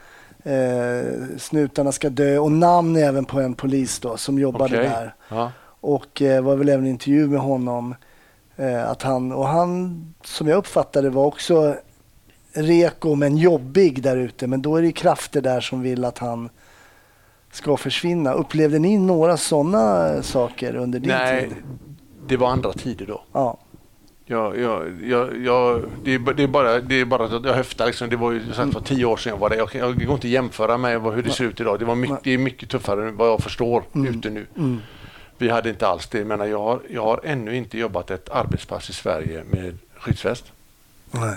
eh, snutarna ska dö och namn även på en polis då som jobbade Okej. där Ja. och eh, var väl även en intervju med honom. Eh, att han, och han, som jag uppfattade var också reko men jobbig där ute. Men då är det ju krafter där som vill att han ska försvinna. Upplevde ni några sådana saker under din Nej, tid? det var andra tider då. Ja. Jag, jag, jag, jag, det, är, det, är bara, det är bara att jag höftar. Liksom. Det var ju sagt för tio år sedan jag var där. Jag, kan- jag går inte att jämföra med hur det ser ut idag. Det, var mycket, det är mycket tuffare än vad jag förstår ute nu. Mm. Vi hade inte alls det. Men jag har, jag har ännu inte jobbat ett arbetspass i Sverige med skyddsväst. Nej.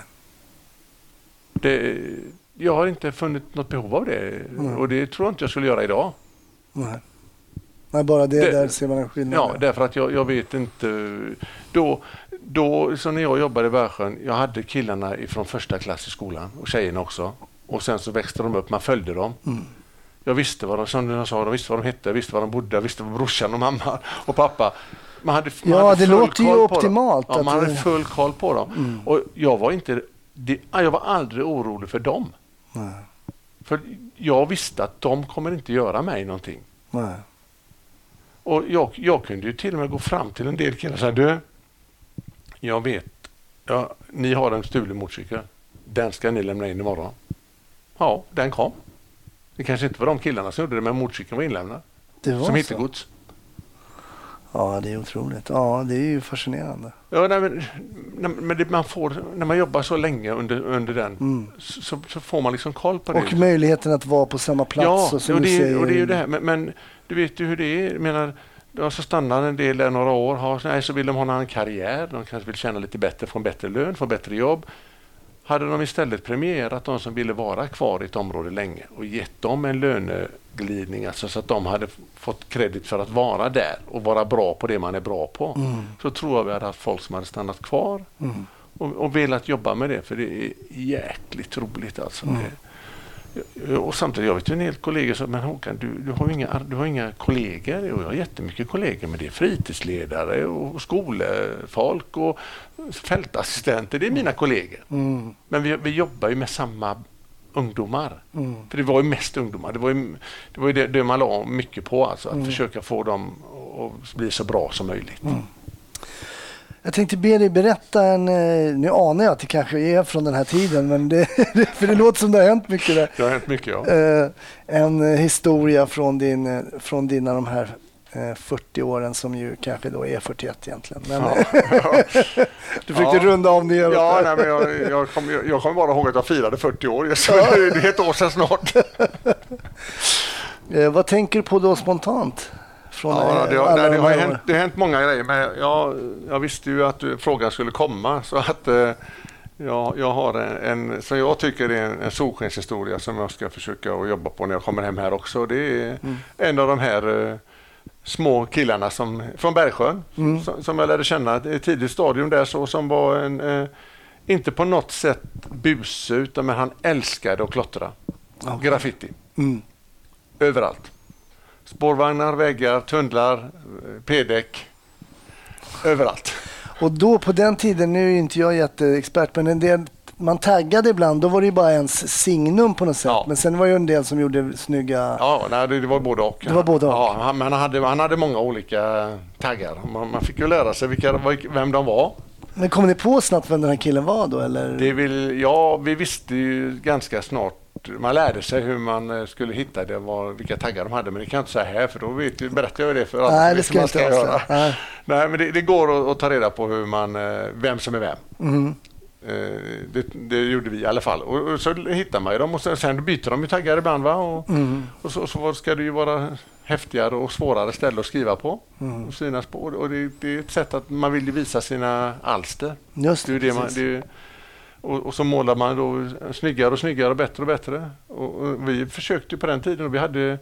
Det, jag har inte funnit något behov av det. Mm. Och det tror jag inte jag skulle göra idag. Nej. Nej, bara det, Det- där ser man en skillnad. Ja, därför att jag, jag vet inte. Då, då, så när jag jobbade i Bergsjön, jag hade killarna från första klass i skolan och tjejerna också. Och sen så växte de upp, man följde dem. Mm. Jag visste vad de, som jag sa, de visste vad de hette, jag visste var de bodde, jag visste vad brorsan och mamma och pappa. Man hade, man Ja, hade det låter ju optimalt. Ja, man hade Mm. full koll på dem. Och jag var inte, det, jag var aldrig orolig för dem. Nej. För jag visste att de kommer inte göra mig någonting. Nej. Och jag, jag kunde ju till och med gå fram till en del killar och säga du, jag vet, ja, ni har en stulen motorcykel. Den ska ni lämna in imorgon. Ja, den kom. Det kanske inte var de killarna som gjorde det, men motorcykeln var inlämnad. Det var som hittegods. Ja, det är otroligt. Ja, det är ju fascinerande. Ja, nej, men, nej, men det, man får, när man jobbar så länge under, under den Mm. så, så får man liksom koll på det. Och möjligheten att vara på samma plats. Ja, och och det, säger, och det är ju det här. Men, men du vet ju hur det är. Jag menar, ja, så stannar en del där några år. Har, nej, så vill de ha en annan karriär. De kanske vill tjäna lite bättre, få en bättre lön, få bättre jobb. Hade de istället premierat de som ville vara kvar i ett område länge och gett dem en löneglidning, alltså så att de hade fått kredit för att vara där och vara bra på det man är bra på. Mm. Så tror jag vi hade haft folk som hade stannat kvar Mm. och, och velat jobba med det för det är jäkligt roligt alltså. Mm. Det, och samtidigt, jag vet ju en del kollegor som men Håkan, du, du, har inga, du har inga kollegor. Och jag har jättemycket kollegor, men det är fritidsledare och skolfolk och fältassistenter. Det är mina kollegor. Mm. Men vi, vi jobbar ju med samma ungdomar. Mm. För det var ju mest ungdomar. Det var ju det, var ju det, det man la mycket på, alltså, att Mm. försöka få dem att bli så bra som möjligt. Jag tänkte be dig berätta en, eh, nu anar jag att det kanske är från den här tiden, men [laughs] det, för det låter som det har hänt mycket där. Det har hänt mycket, ja. Eh, en historia från, din, eh, från dina de här eh, 40 åren som ju kanske då är 41 egentligen. Men Ja, ja. [laughs] du försökte Ja. runda av neråt. Ja, nej, men jag, jag, kommer kommer bara ihåg att jag firade 40 år. Så [laughs] det är ett år sedan snart. Vad tänker du på då spontant? Från Ja, eh, det, har, nej, det, de har hänt, det har hänt många grejer, men jag, jag visste ju att du, frågan skulle komma. Så att eh, jag, jag har en, en, som jag tycker är en, en solskenshistoria som jag ska försöka att jobba på när jag kommer hem här också. Det är Mm. en av de här eh, små killarna som, från Bergsjön Mm. som, som jag lärde känna i ett tidigt stadium där så, som var en, eh, inte på något sätt buse utan men han älskade att klottra. Okej. Graffiti Mm. överallt. Spårvagnar, väggar, tunnlar, p-däck. Överallt. Och då på den tiden, nu är inte jag jätteexpert, men en del, man taggade ibland, då var det ju bara ens signum på något sätt. Ja. Men sen var det ju en del som gjorde snygga... Ja, nej, det, var både och. Det var både och. Ja, han, han hade, han hade många olika taggar. Man, man fick ju lära sig vilka, vem de var. Men kom ni på snabbt vem den här killen var då? Eller? Det vill, ja, vi visste ju ganska snart. Man lärde sig hur man eh, skulle hitta det, var, vilka taggar de hade. Men det kan jag inte säga här för då vet, berättar jag det för alla. Nej, det vet ska man inte göra. Nej. Nej, men det, det går att, att ta reda på hur man, eh, vem som är vem. Eh, Det, det gjorde vi i alla fall. Och, och så hittar man ju dem och sen, sen byter de ju taggar ibland. Va? Och, Mm. och så, så ska det ju vara häftigare och svårare ställen att skriva på. Mm. Och synas på. Och det, det är ett sätt att man vill visa sina alster. Just Det det, det man, är, och, och så målar man då snyggare och snyggare och bättre och bättre. Och, och vi försökte på den tiden och vi hade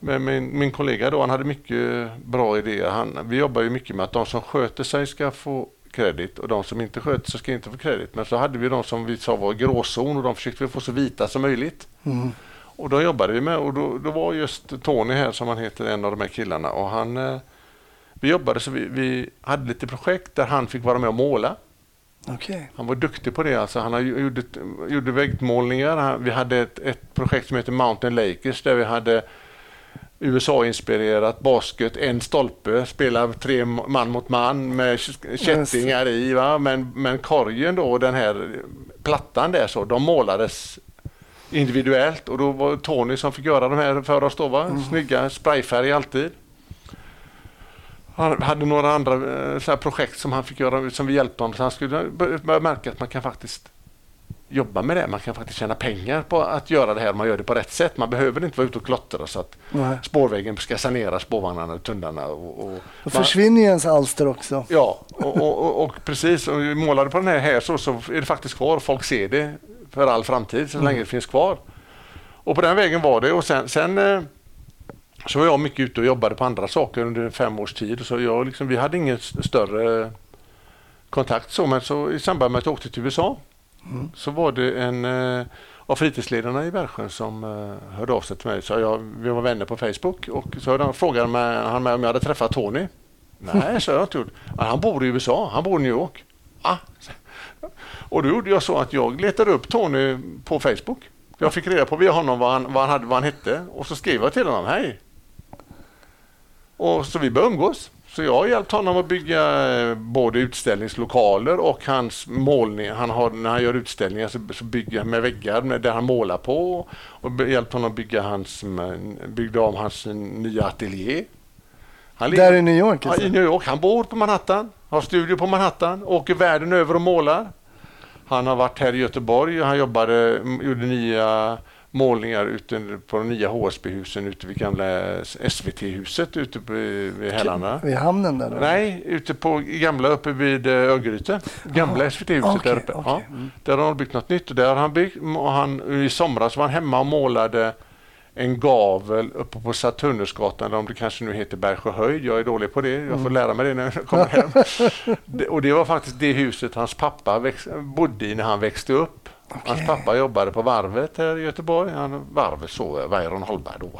med min, min kollega då, han hade mycket bra idéer. Han, vi jobbar ju mycket med att de som sköter sig ska få kredit och de som inte sköter sig ska inte få kredit. Men så hade vi de som vi sa var gråzon och de försökte vi få så vita som möjligt. Mm. Och då jobbade vi med och då, då var just Tony här som han heter, en av de här killarna och han eh, vi jobbade så vi, vi hade lite projekt där han fick vara med och måla. Okej. Han var duktig på det. Alltså, han gjorde, gjorde väggmålningar. Han, vi hade ett, ett projekt som heter Mountain Lakers där vi hade USA-inspirerat basket, en stolpe, spela tre man mot man med kättingar i. Va? Men, men korgen då, den här plattan där så, de målades individuellt och då var det Tony som fick göra de här för oss då. Va? Snygga sprayfärg alltid. Han hade några andra eh, så projekt som han fick göra som vi hjälpte honom. Så han skulle bör- börja märka att man kan faktiskt jobba med det. Man kan faktiskt tjäna pengar på att göra det här om man gör det på rätt sätt. Man behöver inte vara ute och klottra så att Nej. spårvägen ska sanera spårvagnarna och tunnlarna. Och, och, Då man- försvinner ju ens alster också. Ja, och, och, och, precis. Och vi målade på den här, här så, så är det faktiskt kvar. Folk ser det för all framtid så länge det finns kvar. Och på den vägen var det. Och sen, sen eh, så var jag mycket ute och jobbade på andra saker under fem års tid. Så jag liksom, vi hade ingen större kontakt så. Men så i samband med att jag åkte till USA så var det en eh, av fritidsledarna i Bergsjön som eh, hörde av sig till mig. Så jag, vi var vänner på Facebook och så hörde han, frågade mig, han mig om jag hade träffat Tony. Nej, så jag inte gjort. Han bor i USA, han bor i New York. Ah. Och då gjorde jag så att jag letade upp Tony på Facebook. Jag fick reda på via honom vad han, vad han, hade, vad han hette och så skrev jag till honom, hej. Och så vi började umgås. Så jag har hjälpt honom att bygga eh, både utställningslokaler och hans målning. Han har, när han gör utställningar så, så bygger han med väggar med, där han målar på. Och hjälpt honom att bygga hans, byggde om hans nya ateljé. Han Där i New York? Ja, Alltså. i New York. Han bor på Manhattan, har studio på Manhattan, åker världen över och målar. Han har varit här i Göteborg och han jobbade, m- gjorde nya målningar ute på de nya HSB-husen ute vid gamla SVT-huset ute på, vid Hällarna. Vid hamnen där? Då. Nej, ute på gamla uppe vid eh, Örgryte. Gamla SVT-huset okej, där uppe. okej. Ja. Mm. Där har han byggt något nytt och där har han byggt, och han, i somras var han hemma och målade en gavel uppe på Saturnusgatan, eller om det kanske nu heter Bergsjöhöjd. Jag är dålig på det. Jag får lära mig det när jag kommer hem. [laughs] Det- Och det var faktiskt det huset hans pappa bodde i när han växte upp. Hans Okej. pappa jobbade på varvet här i Göteborg. Han, varvet så, Weiron Holmberg då.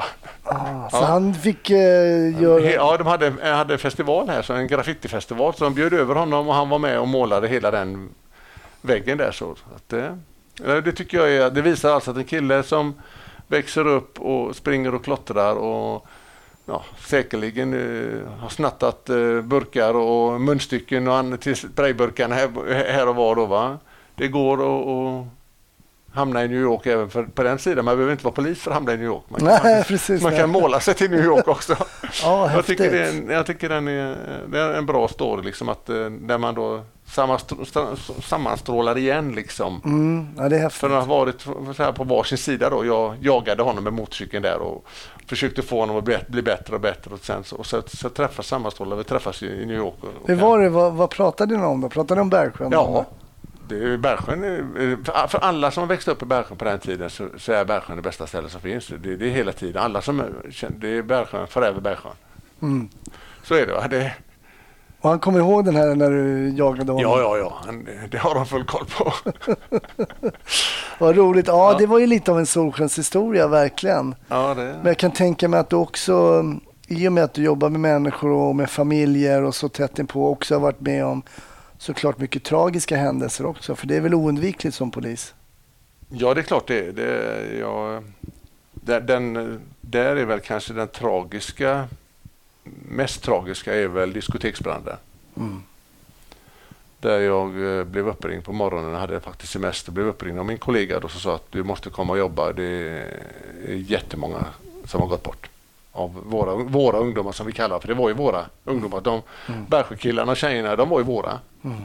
Ah, så Ja. han fick eh, göra... Ja, de hade, hade en festival här, så en graffitifestival. Så de bjöd över honom och han var med och målade hela den väggen där. Så att det, ja, det tycker jag är, det visar alltså att en kille som växer upp och springer och klottrar och ja, säkerligen eh, har snattat eh, burkar och munstycken och an- till sprayburkarna här, här och var. Då, va? Det går att hamna i New York även för, på den sidan. Man behöver inte vara polis för att hamna i New York. Man kan, Nej, faktiskt- precis. man kan måla sig till New York [laughs] också. Ja, jag, tycker det är jag tycker den är, det är en bra story, liksom, att, eh, där man då sammanstrålar igen. Liksom. Mm, ja, det är häftigt. För att ha varit så här, på varsin sida då. Jag jagade honom med motorcykeln där och försökte få honom att bli, bli bättre och bättre. Och sen så, och så, så träffas sammanstrålar. Vi träffas i, New York. Och, Hur var det? Vad, vad pratade ni om då? Pratade ni om Bergsjön? Ja, det är Bergsjön. är- För, alla som har växt upp i Bergsjön på den tiden så, så är Bergsjön det bästa stället som finns. Det, det är hela tiden. Alla som är, känner- det är Bergsjön, forever Bergsjön. Mm. Så är det. Va? det Och han kommer ihåg den här när du jagade honom? ja, ja, ja. Han, det har de full koll på. [laughs] Vad roligt. Ja, Ja. det var ju lite av en solskenshistoria, verkligen. ja, det, Men jag kan tänka mig att du också, i och med att du jobbar med människor och med familjer och så tätt inpå, också har varit med om såklart mycket tragiska händelser också. För det är väl oundvikligt som polis? ja, det är klart det. det ja, den, där är väl kanske den tragiska, mest tragiska är väl diskoteksbranden. Mm. Där jag eh, blev uppringd på morgonen, hade faktiskt semester, blev uppringd av min kollega då som sa att du måste komma och jobba. Det är jättemånga som har gått bort. Av våra, våra ungdomar som vi kallar för det var ju våra ungdomar. De Mm. Bergsjökillarna och tjejerna, de var ju våra. Mm.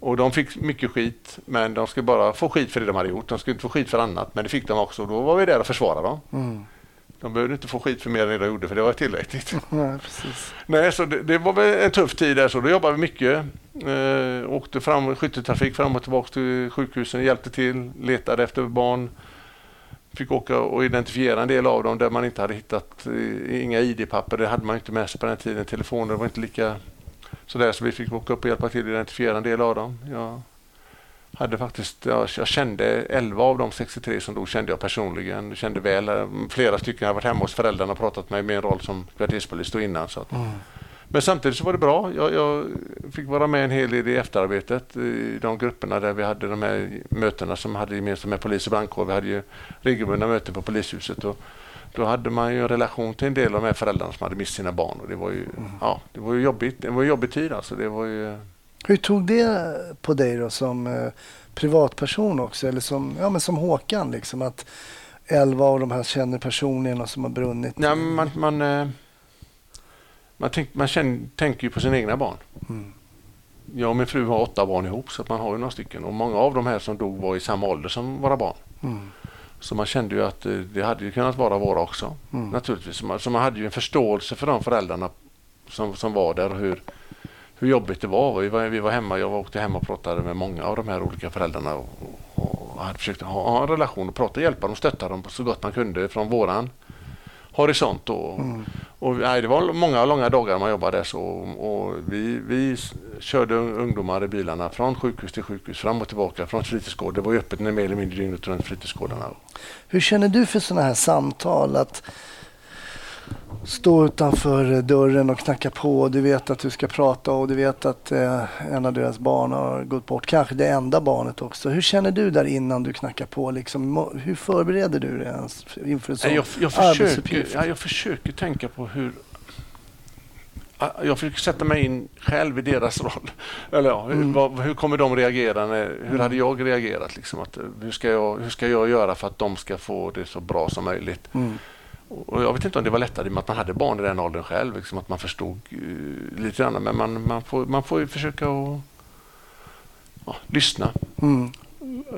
Och de fick mycket skit, men de skulle bara få skit för det de hade gjort. De skulle inte få skit för annat, men det fick de också. Då var vi där och försvarade dem. Mm. De behövde inte få skit för mer än det de gjorde, för det var tillräckligt. [laughs] Nej, precis. Nej, så det, det var väl en tuff tid där, så då jobbade vi mycket. Eh, åkte fram skytteltrafik fram och tillbaka till sjukhusen, hjälpte till, letade efter barn. Fick åka och identifiera en del av dem där man inte hade hittat eh, inga ID-papper. Det hade man inte med sig på den tiden. Telefoner var inte lika sådär, så vi fick åka upp och hjälpa till att identifiera en del av dem. Jag hade faktiskt, jag, jag kände 11 av de 63 som dog kände jag personligen. Kände väl. Flera stycken har varit hemma hos föräldrarna och pratat med mig i min roll som kvarterspolis då innan. Så att, Mm. men samtidigt så var det bra. Jag, jag fick vara med en hel del i efterarbetet i de grupperna där vi hade de här mötena som hade gemensamt med polis och brandkår. Vi hade ju regelbundna möten på polishuset. Och då hade man ju en relation till en del av de här föräldrarna som hade mist sina barn. Och det var ju, ja, det var ju jobbigt. Det var en jobbig tid alltså. Det var ju, Hur tog det på dig då som eh, privatperson också? Eller som, ja, men som Håkan, liksom, att elva av de här känner personligen och som har brunnit? ja, man, man, eh, man, tänk, man känner, tänker ju på sina egna barn. Mm. Jag och min fru har åtta barn ihop så man har ju några stycken. Och många av de här som dog var i samma ålder som våra barn. Mm. Så man kände ju att eh, det hade ju kunnat vara våra också. Mm. Naturligtvis. Så man, så man hade ju en förståelse för de föräldrarna som, som var där och hur, hur jobbigt det var. Vi, var. vi var hemma, jag åkte hem och pratade med många av de här olika föräldrarna och, och, och hade försökt ha, ha en relation och prata, hjälpa dem, stötta dem så gott man kunde från våran horisont. Då. Mm. Och, nej, det var många långa dagar man jobbade där så. Och vi, vi körde ungdomar i bilarna från sjukhus till sjukhus, fram och tillbaka, från fritidsgård. Det var ju öppet mer eller mindre dygnet runt fritidsgårdarna. Hur känner du för sådana här samtal? Att stå utanför dörren och knacka på. Du vet att du ska prata och du vet att eh, en av deras barn har gått bort. Kanske det enda barnet också. Hur känner du där innan du knackar på? Liksom, hur förbereder du dig ens inför en sån jag, jag, försöker, arbetsuppgift? ja, jag försöker tänka på hur... Ja, Jag försöker sätta mig in själv i deras roll. Eller ja, hur, Mm. vad, hur kommer de reagera? När, hur hade jag reagerat? Liksom, att, eh, hur, ska jag, hur ska jag göra för att de ska få det så bra som möjligt? Mm. Och jag vet inte om det var lättare med att man hade barn i den åldern själv. Liksom, att man förstod uh, lite grann. Men man, man, får, man får ju försöka att ja, lyssna. Mm.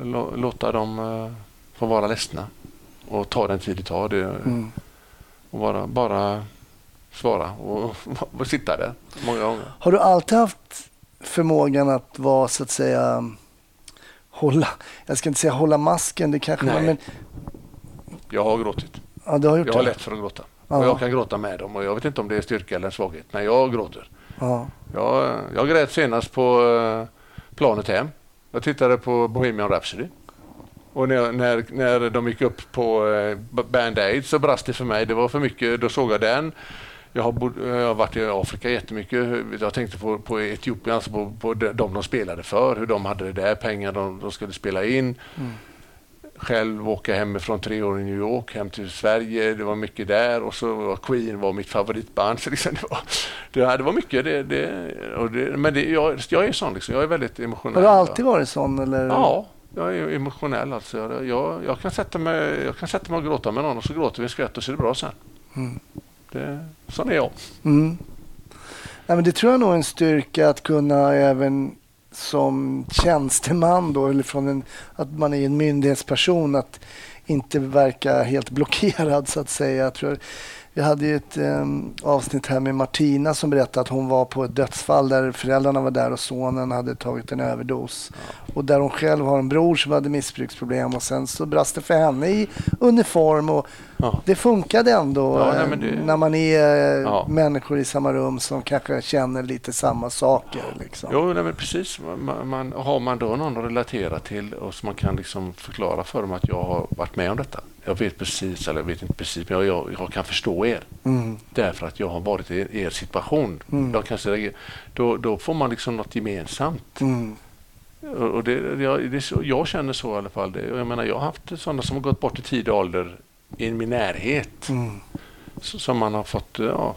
Lå, låta dem eh, få vara ledsna. Och ta den tid det tar. Det, Mm. och bara, bara svara och, [laughs] och sitta där många gånger. Har du alltid haft förmågan att vara så att säga hålla, jag ska inte säga hålla masken, det kanske Nej. men Jag har gråtit. Ja, du har gjort Jag har det? lätt för att gråta. Ja. Och jag kan gråta med dem och jag vet inte om det är styrka eller svaghet, men jag gråter. Ja. Jag, jag grät senast på eh, planet hem. Jag tittade på Bohemian Rhapsody. Och när, när, när de gick upp på eh, Band Aid så brast det för mig. Det var för mycket. Då såg jag den. Jag har, bod, jag har varit i Afrika jättemycket. Jag tänkte på, på Etiopien, alltså på, på de de de spelade för. Hur de hade det där, pengar de, de skulle spela in. Själv åka hemifrån tre år i New York, hem till Sverige. Det var mycket där. Och så var Queen var mitt favoritband. [laughs] Så liksom det, var, det, det var mycket. Det, det, och det, men det, jag, jag är sån. Liksom. Jag är väldigt emotionell. Har du alltid varit sån? Eller? Ja, jag är emotionell. Alltså. Jag, jag, jag, kan sätta mig, jag kan sätta mig och gråta med någon och så gråter vi en skvätt och så är det bra sen. Mm. Det, sån är jag. Mm. Nej, men det tror jag nog är en styrka att kunna även som tjänsteman då, eller från en, att man är en myndighetsperson, att inte verka helt blockerad så att säga. Jag tror, vi hade ju ett em, avsnitt här med Martina som berättade att hon var på ett dödsfall där föräldrarna var där och sonen hade tagit en överdos. Och där hon själv har en bror som hade missbruksproblem och sen så brast det för henne i uniform och Ja. det funkade ändå Ja, nej, eh, det- när man är eh, människor i samma rum som kanske känner lite samma saker. Liksom. Jo, nej, precis. Man, man, har man då någon att relatera till och som man kan liksom förklara för dem att jag har varit med om detta. Jag vet precis, eller jag vet inte precis, men jag, jag, jag kan förstå er. Mm. Därför att jag har varit i er situation. Mm. Jag kanske, då, då får man liksom något gemensamt. Mm. Och det, jag, det jag känner så i alla fall. Det, jag menar, jag har haft sådana som har gått bort i tidig ålder i min närhet. Mm. Som man har fått ja,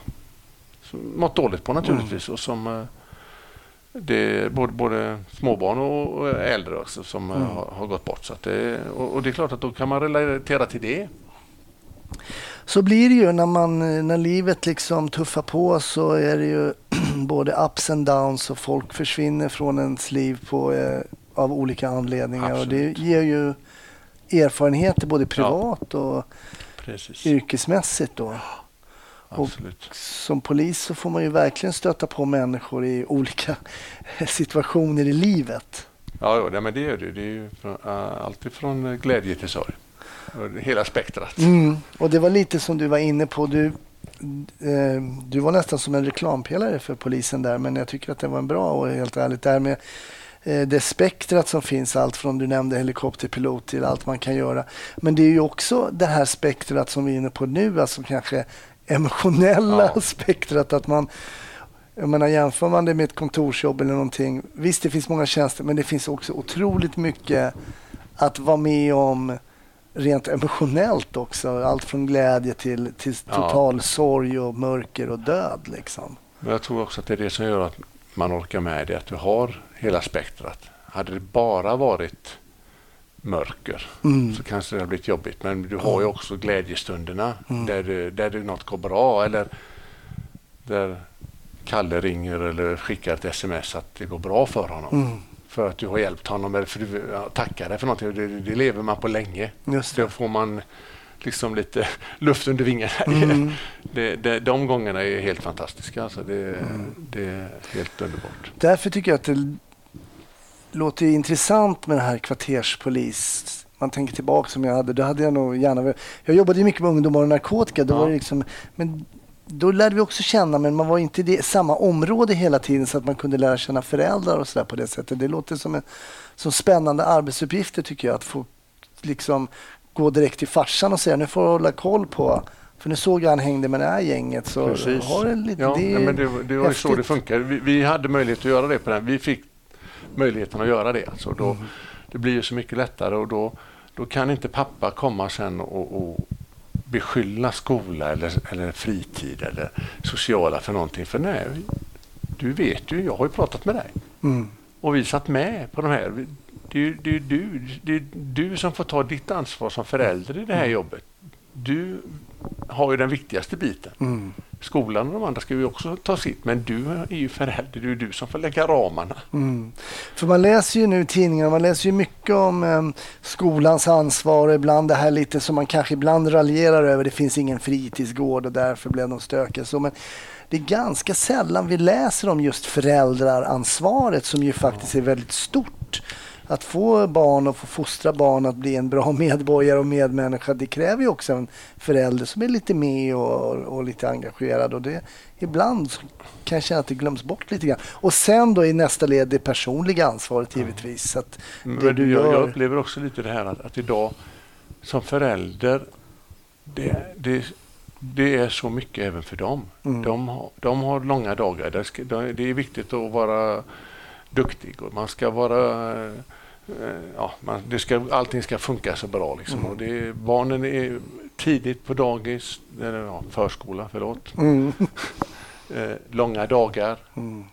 mått dåligt på naturligtvis. Och som eh, det är både, både småbarn och, och äldre också som Mm. har, har gått bort. Så det, och, och det är klart att då kan man relatera till det. Så blir det ju när, man, när livet liksom tuffar på så är det ju [clears throat] både ups and downs och folk försvinner från ens liv på, eh, av olika anledningar. Och Absolut. det ger ju erfarenheter både privat och Precis. yrkesmässigt. Då. Och- Absolut. Som polis så får man ju verkligen stöta på människor i olika [laughs] situationer i livet. Ja, ja, men det är det. Det är ju från, uh, alltid från eh, glädje till sorg. Och Hela spektrat. Mm. Och det var lite som du var inne på. Du, eh, du var nästan som en reklampelare för polisen där, men jag tycker att det var en bra och helt ärligt där med eh, det spektrat som finns, allt från du nämnde helikopterpilot till allt man kan göra. Men det är ju också det här spektrat som vi är inne på nu, alltså kanske emotionella Ja. [laughs] spektrat. Att man, jag menar, jämför man det med ett kontorsjobb eller någonting. Visst, det finns många tjänster, men det finns också otroligt mycket att vara med om rent emotionellt också. Allt från glädje till, till Ja. total sorg och mörker och död. Liksom. Men jag tror också att det är det som gör att man orkar med det, att du har hela spektrat. Hade det bara varit mörker Mm. så kanske det hade blivit jobbigt. Men du har ju också glädjestunderna Mm. där, du, där något går bra eller där Kalle ringer eller skickar ett sms att det går bra för honom. Mm. För att du har hjälpt honom eller för du tackar dig för någonting. Det, det lever man på länge. Just Då det. får man liksom lite [laughs] luft under vingarna. Mm. [laughs] Det, det, de gångerna är helt fantastiska. Alltså det, Mm. det är helt underbart. Därför tycker jag att låter intressant med det här kvarterspolis. Man tänker tillbaka som jag hade. Då hade jag nog gärna Jag jobbade ju mycket med ungdomar och narkotika. Då Ja. var det liksom, men då lärde vi också känna, men man var inte i det, samma område hela tiden så att man kunde lära känna föräldrar och sådär på det sättet. Det låter som, en, som spännande arbetsuppgifter tycker jag. Att få liksom gå direkt till farsan och säga nu får du hålla koll på för nu såg jag han hängde med det här gänget. Så har det lite, ja, det, nej, men det, det var ju så det funkar. Vi, vi hade möjlighet att göra det på den. Vi fick möjligheten att göra det. Alltså då, Mm. Det blir ju så mycket lättare och då, då kan inte pappa komma sen och, och beskylla skola eller, eller fritid eller sociala för någonting. För nej, du vet ju, jag har ju pratat med dig. Mm. Och vi satt med på de här. Det är ju det är, du, det är du som får ta ditt ansvar som förälder i det här jobbet. Du har ju den viktigaste biten. Mm. Skolan och de andra ska ju också ta sitt, men du är ju förälder. Det är du som får lägga ramarna. Mm. För man läser ju nu i tidningarna, man läser ju mycket om em, skolans ansvar och ibland det här lite som man kanske ibland raljerar över. Det finns ingen fritidsgård och därför blev de stökiga. Så, men det är ganska sällan vi läser om just föräldraransvaret som ju faktiskt är väldigt stort. Att få barn och få fostra barn att bli en bra [laughs] medborgare och medmänniska, det kräver ju också en förälder som är lite med och, och lite engagerad. Och det, ibland så kan jag känna att det glöms bort lite grann. Och sen då i nästa led det personliga ansvaret givetvis. Så att det du gör... jag upplever också lite det här att, att idag som förälder, det, det, det är så mycket även för dem. Mm. De, har, de har långa dagar. Det, ska, det är viktigt att vara duktig och man ska vara Ja, man, det ska, allting ska funka så bra. Liksom. Mm. Och det, barnen är tidigt på dagis, eller ja, förskola, förlåt. Mm. [laughs] Eh, långa dagar. Mm.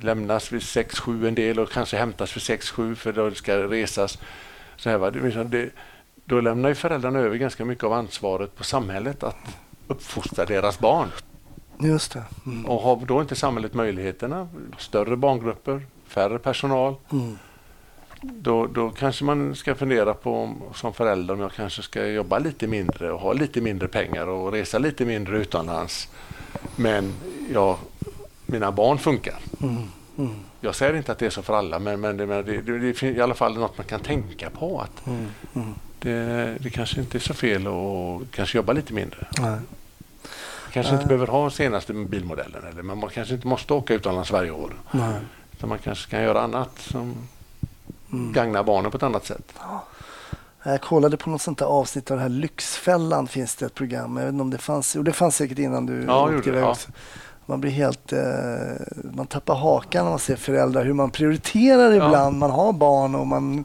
lämnas vid 6-7 en del och kanske hämtas vid 6-7 för då det ska resas. Så här, va? Det, liksom det, då lämnar ju föräldrarna över ganska mycket av ansvaret på samhället att uppfostra deras barn. Just det. Mm. Och har då inte samhället möjligheterna, större barngrupper, färre personal, Mm. Då, då kanske man ska fundera på om, som förälder om jag kanske ska jobba lite mindre och ha lite mindre pengar och resa lite mindre utomlands. Men jag, mina barn funkar. Mm. Mm. Jag säger inte att det är så för alla, men, men, det, det, det, finns i alla fall något man kan tänka på. Att Mm. Mm. det, det kanske inte är så fel att kanske jobba lite mindre. Nej. Kanske Nej. inte behöver ha senaste bilmodellen, eller man kanske inte måste åka utomlands varje år. Nej. Utan man kanske kan göra annat som Mm. gagnar barnen på ett annat sätt. Jag kollade på något sånt där avsnitt av det här Lyxfällan finns det ett program. Jag vet inte om det fanns. Jo, det fanns säkert innan du Ja, åkte iväg ja. Man blir helt... Eh, man tappar hakan när man ser föräldrar. Hur man prioriterar Ja. ibland. Man har barn och man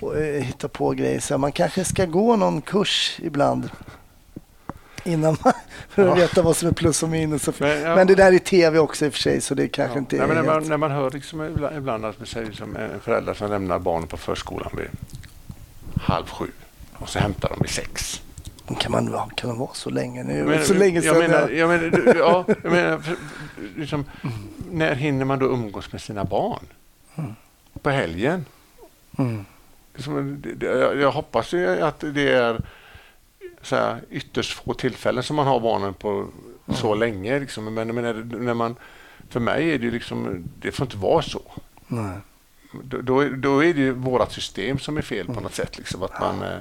och, eh, hittar på grejer. Så man kanske ska gå någon kurs ibland. Innan man, [laughs] för att Ja. veta vad som är plus och minus. Och, Men, ja. Men det där är tv också i och för sig. Så det kanske Ja. inte Nej, är när, man, när man hör liksom ibland, ibland att säger som en förälder som lämnar barnen på förskolan vid halv sju och så hämtar de vid sex. Kan man kan man vara så länge? Nu, Men- så länge jag sedan menar, jag- jag menar, ja, jag menar liksom, när hinner man då umgås med sina barn? Mm. På helgen? Mm. Liksom, jag, jag hoppas ju att det är så här, ytterst få tillfällen som man har barnen på så länge. Liksom. Men menar, när man, för mig är det liksom, det får inte vara så. Nej. Då, då, är- då är det ju vårt system som är fel på något sätt. Liksom, att man, eh,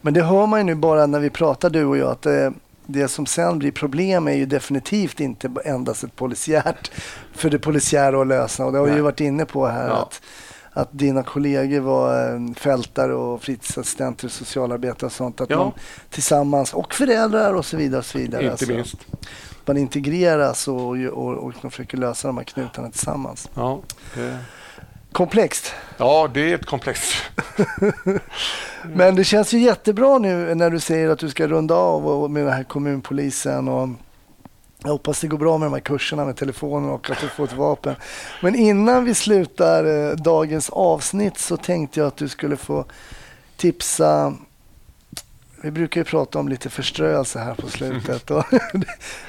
Men det hör man ju nu bara när vi pratar du och jag att det, det som sen blir problem är ju definitivt inte endast ett polisiärt för det polisiära att lösa. Och det har vi ju varit inne på här Ja. att, att dina kollegor var eh, fältare och fritidsassistenter och socialarbetare och sånt. Att Ja. man tillsammans och föräldrar och så vidare. Och så vidare. inte Alltså, minst. Man integreras och, och, och försöker lösa de här knutarna tillsammans. Ja, det, Komplext. ja, det är ett komplext. [laughs] Men det känns ju jättebra nu när du säger att du ska runda av och med den här kommunpolisen. Och jag hoppas det går bra med de här kurserna med telefonen och att du får ett vapen. Men innan vi slutar eh, dagens avsnitt så tänkte jag att du skulle få tipsa. Vi brukar ju prata om lite förströelse här på slutet. Och [laughs]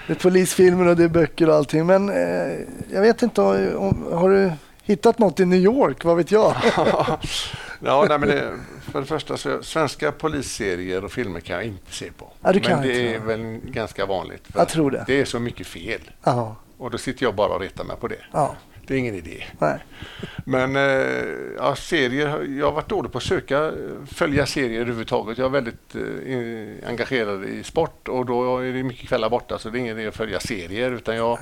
det är polisfilmer och det är böcker och allting. Men eh, jag vet inte, har du hittat något i New York? Vad vet jag? [laughs] ja, nej, men det, för det första, så, svenska polisserier och filmer kan jag inte se på. Ja, du kan men det inte, är väl ganska vanligt. Jag tror det. Det är så mycket fel. Ja, Och då sitter jag bara och retar mig på det. ja, Det är ingen idé. nej. Men eh, ja, serier, jag har varit dålig på att söka, eh, följa serier överhuvudtaget. Jag är väldigt eh, engagerad i sport och då är det mycket kvällar borta så det är ingen idé att följa serier utan jag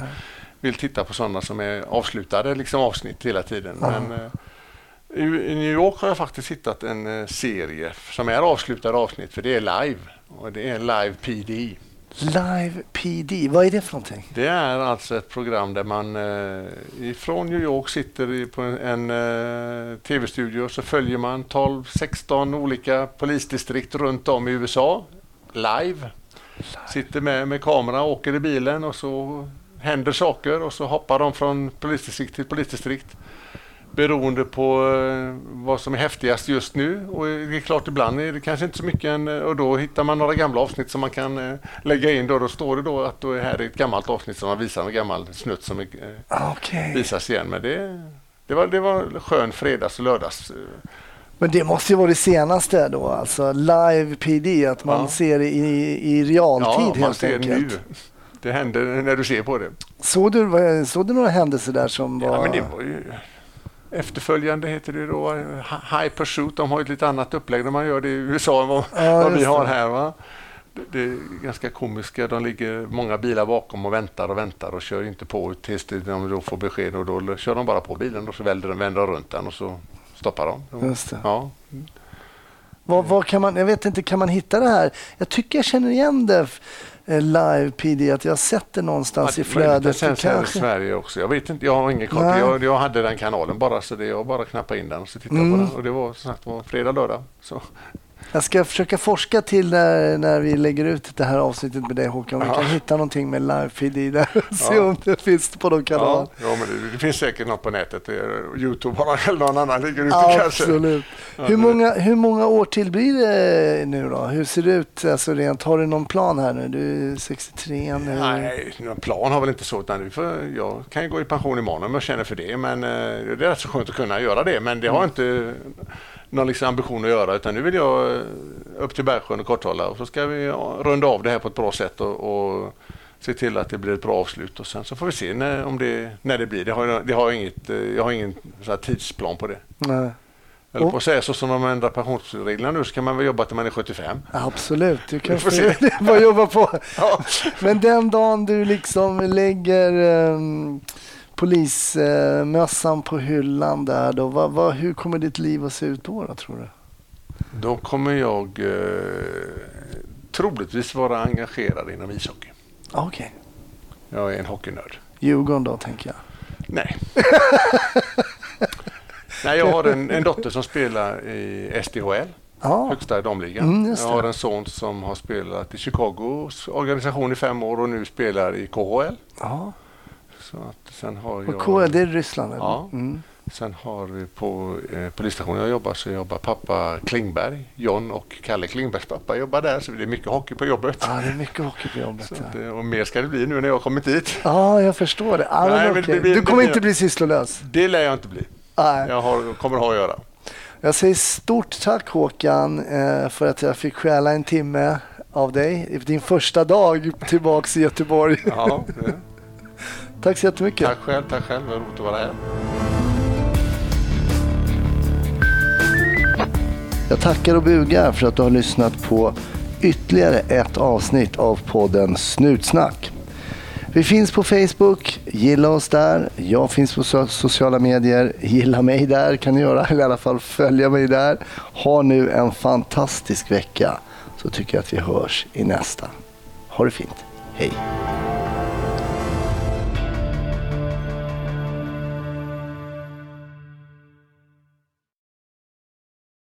vill titta på sådana som är avslutade liksom avsnitt hela tiden. Men, eh, i, New York har jag faktiskt hittat en eh, serie som är avslutade avsnitt för det är live och det är Live PD. Live PD, vad är det för någonting? Det är alltså ett program där man eh, ifrån New York sitter på en, eh, tv-studio så följer man 12-16 olika polisdistrikt runt om i USA live. Sitter med med kamera och åker i bilen och så händer saker och så hoppar de från polisdistrikt till polisdistrikt beroende på eh, vad som är häftigast just nu. Och det är klart, ibland är det kanske inte så mycket än, och då hittar man några gamla avsnitt som man kan eh, lägga in. Då, då står det då att då är här är ett gammalt avsnitt som man visar en gammal snutt som eh, Okej. visas igen. Men det, det, var, det var skön fredags och lördags. eh, Men det måste ju vara det senaste då, alltså live PD, att man Ja. ser det i, i realtid Ja, man helt ser enkelt. nu. Det händer när du ser på det. Såg du, såg du några händelser där som var... Ja, men det var ju efterföljande heter det då, Hi- High Pursuit. De har ett lite annat upplägg när man gör det i USA än vad, Ja, vad vi har här. Va? Det, är ganska komiska. De ligger många bilar bakom och väntar och väntar och kör inte på tills de då får besked och då kör de bara på bilen och så vänder de, vänder de runt den och så stoppar de. Just det. Ja. Vad, vad kan man, jag vet inte, kan man hitta det här? Jag tycker jag känner igen det live PD, att jag sett det någonstans i att flödet. det sänds här i Kanske. Sverige också. Jag vet inte, jag har ingen koll. Jag, jag hade den kanalen bara så det jag bara knappa in den och så tittade Mm. på den. Och det var som sagt var fredag, lördag. Så. Jag ska försöka forska till när, när vi lägger ut det här avsnittet med dig Håkan. Om vi Ja. kan hitta någonting med live PD där och se Ja. om det finns på de kanalerna. Ja, ja, men det, det finns säkert något på nätet. Youtube har [laughs] eller någon annan ligger ute kanske. Absolut. Ja, Hur många, hur många år till blir det nu då? Hur ser det ut alltså rent? Har du någon plan här nu? Du är 63 nu. Nej, någon plan har väl inte så. Utan får- jag kan ju gå i pension imorgon om jag känner för det. Men eh, det är rätt så skönt att kunna göra det. Men det har jag inte någon liksom ambition att göra. Utan nu vill jag eh, upp till Bergsjön och Korthålla. Och så ska vi runda av det här på ett bra sätt. Och, och se till att det blir ett bra avslut. Och sen så får vi se när, om det, när det blir. Det har, det har inget, eh, jag har ingen tidsplan på det. Nej. Eller på att säga så som de ändrar pensionsreglerna nu så kan man väl jobba till man är 75. Absolut, du kan få se. [laughs] bara jobba på. Ja. Men den dagen du liksom lägger um, polismössan på hyllan där, då, vad, vad, hur kommer ditt liv att se ut då, då tror du? Då kommer jag eh, troligtvis vara engagerad inom ishockey. Okej, Jag är en hockeynörd. Djurgården då tänker jag. Nej. [laughs] Nej, jag har en, en dotter som spelar i SDHL, Ja, högsta damligan. Mm, jag har en son som har spelat i Chicagos organisation i fem år och nu spelar i KHL. ja. Så att sen har och jag... KL, det är Ryssland? eller? Ja. Mm. Sen har vi på eh, polisstationen jag jobbar så jobbar pappa Klingberg, John och Kalle Klingbergs pappa jobbar där så det är mycket hockey på jobbet. Ja, det är mycket hockey på jobbet. Ja, att, eh, och mer ska det bli nu när jag har kommit dit. ja jag förstår det. Ja, Nej, okej. det blir- du det kommer blir- inte bli sysslolös? Det lär jag inte bli. Nej. Jag har, kommer ha att göra. Jag säger stort tack Håkan eh, för att jag fick stjäla en timme av dig. Din första dag tillbaks i Göteborg. Ja, det- Tack så jättemycket. tack själv, tack själv. Det var roligt att vara här. Jag tackar och bugar för att du har lyssnat på ytterligare ett avsnitt av podden Snutsnack. Vi finns på Facebook, gilla oss där. Jag finns på so- sociala medier, gilla mig där kan ni göra, eller i alla fall följa mig där. Ha nu en fantastisk vecka så tycker jag att vi hörs i nästa. Ha det fint. Hej!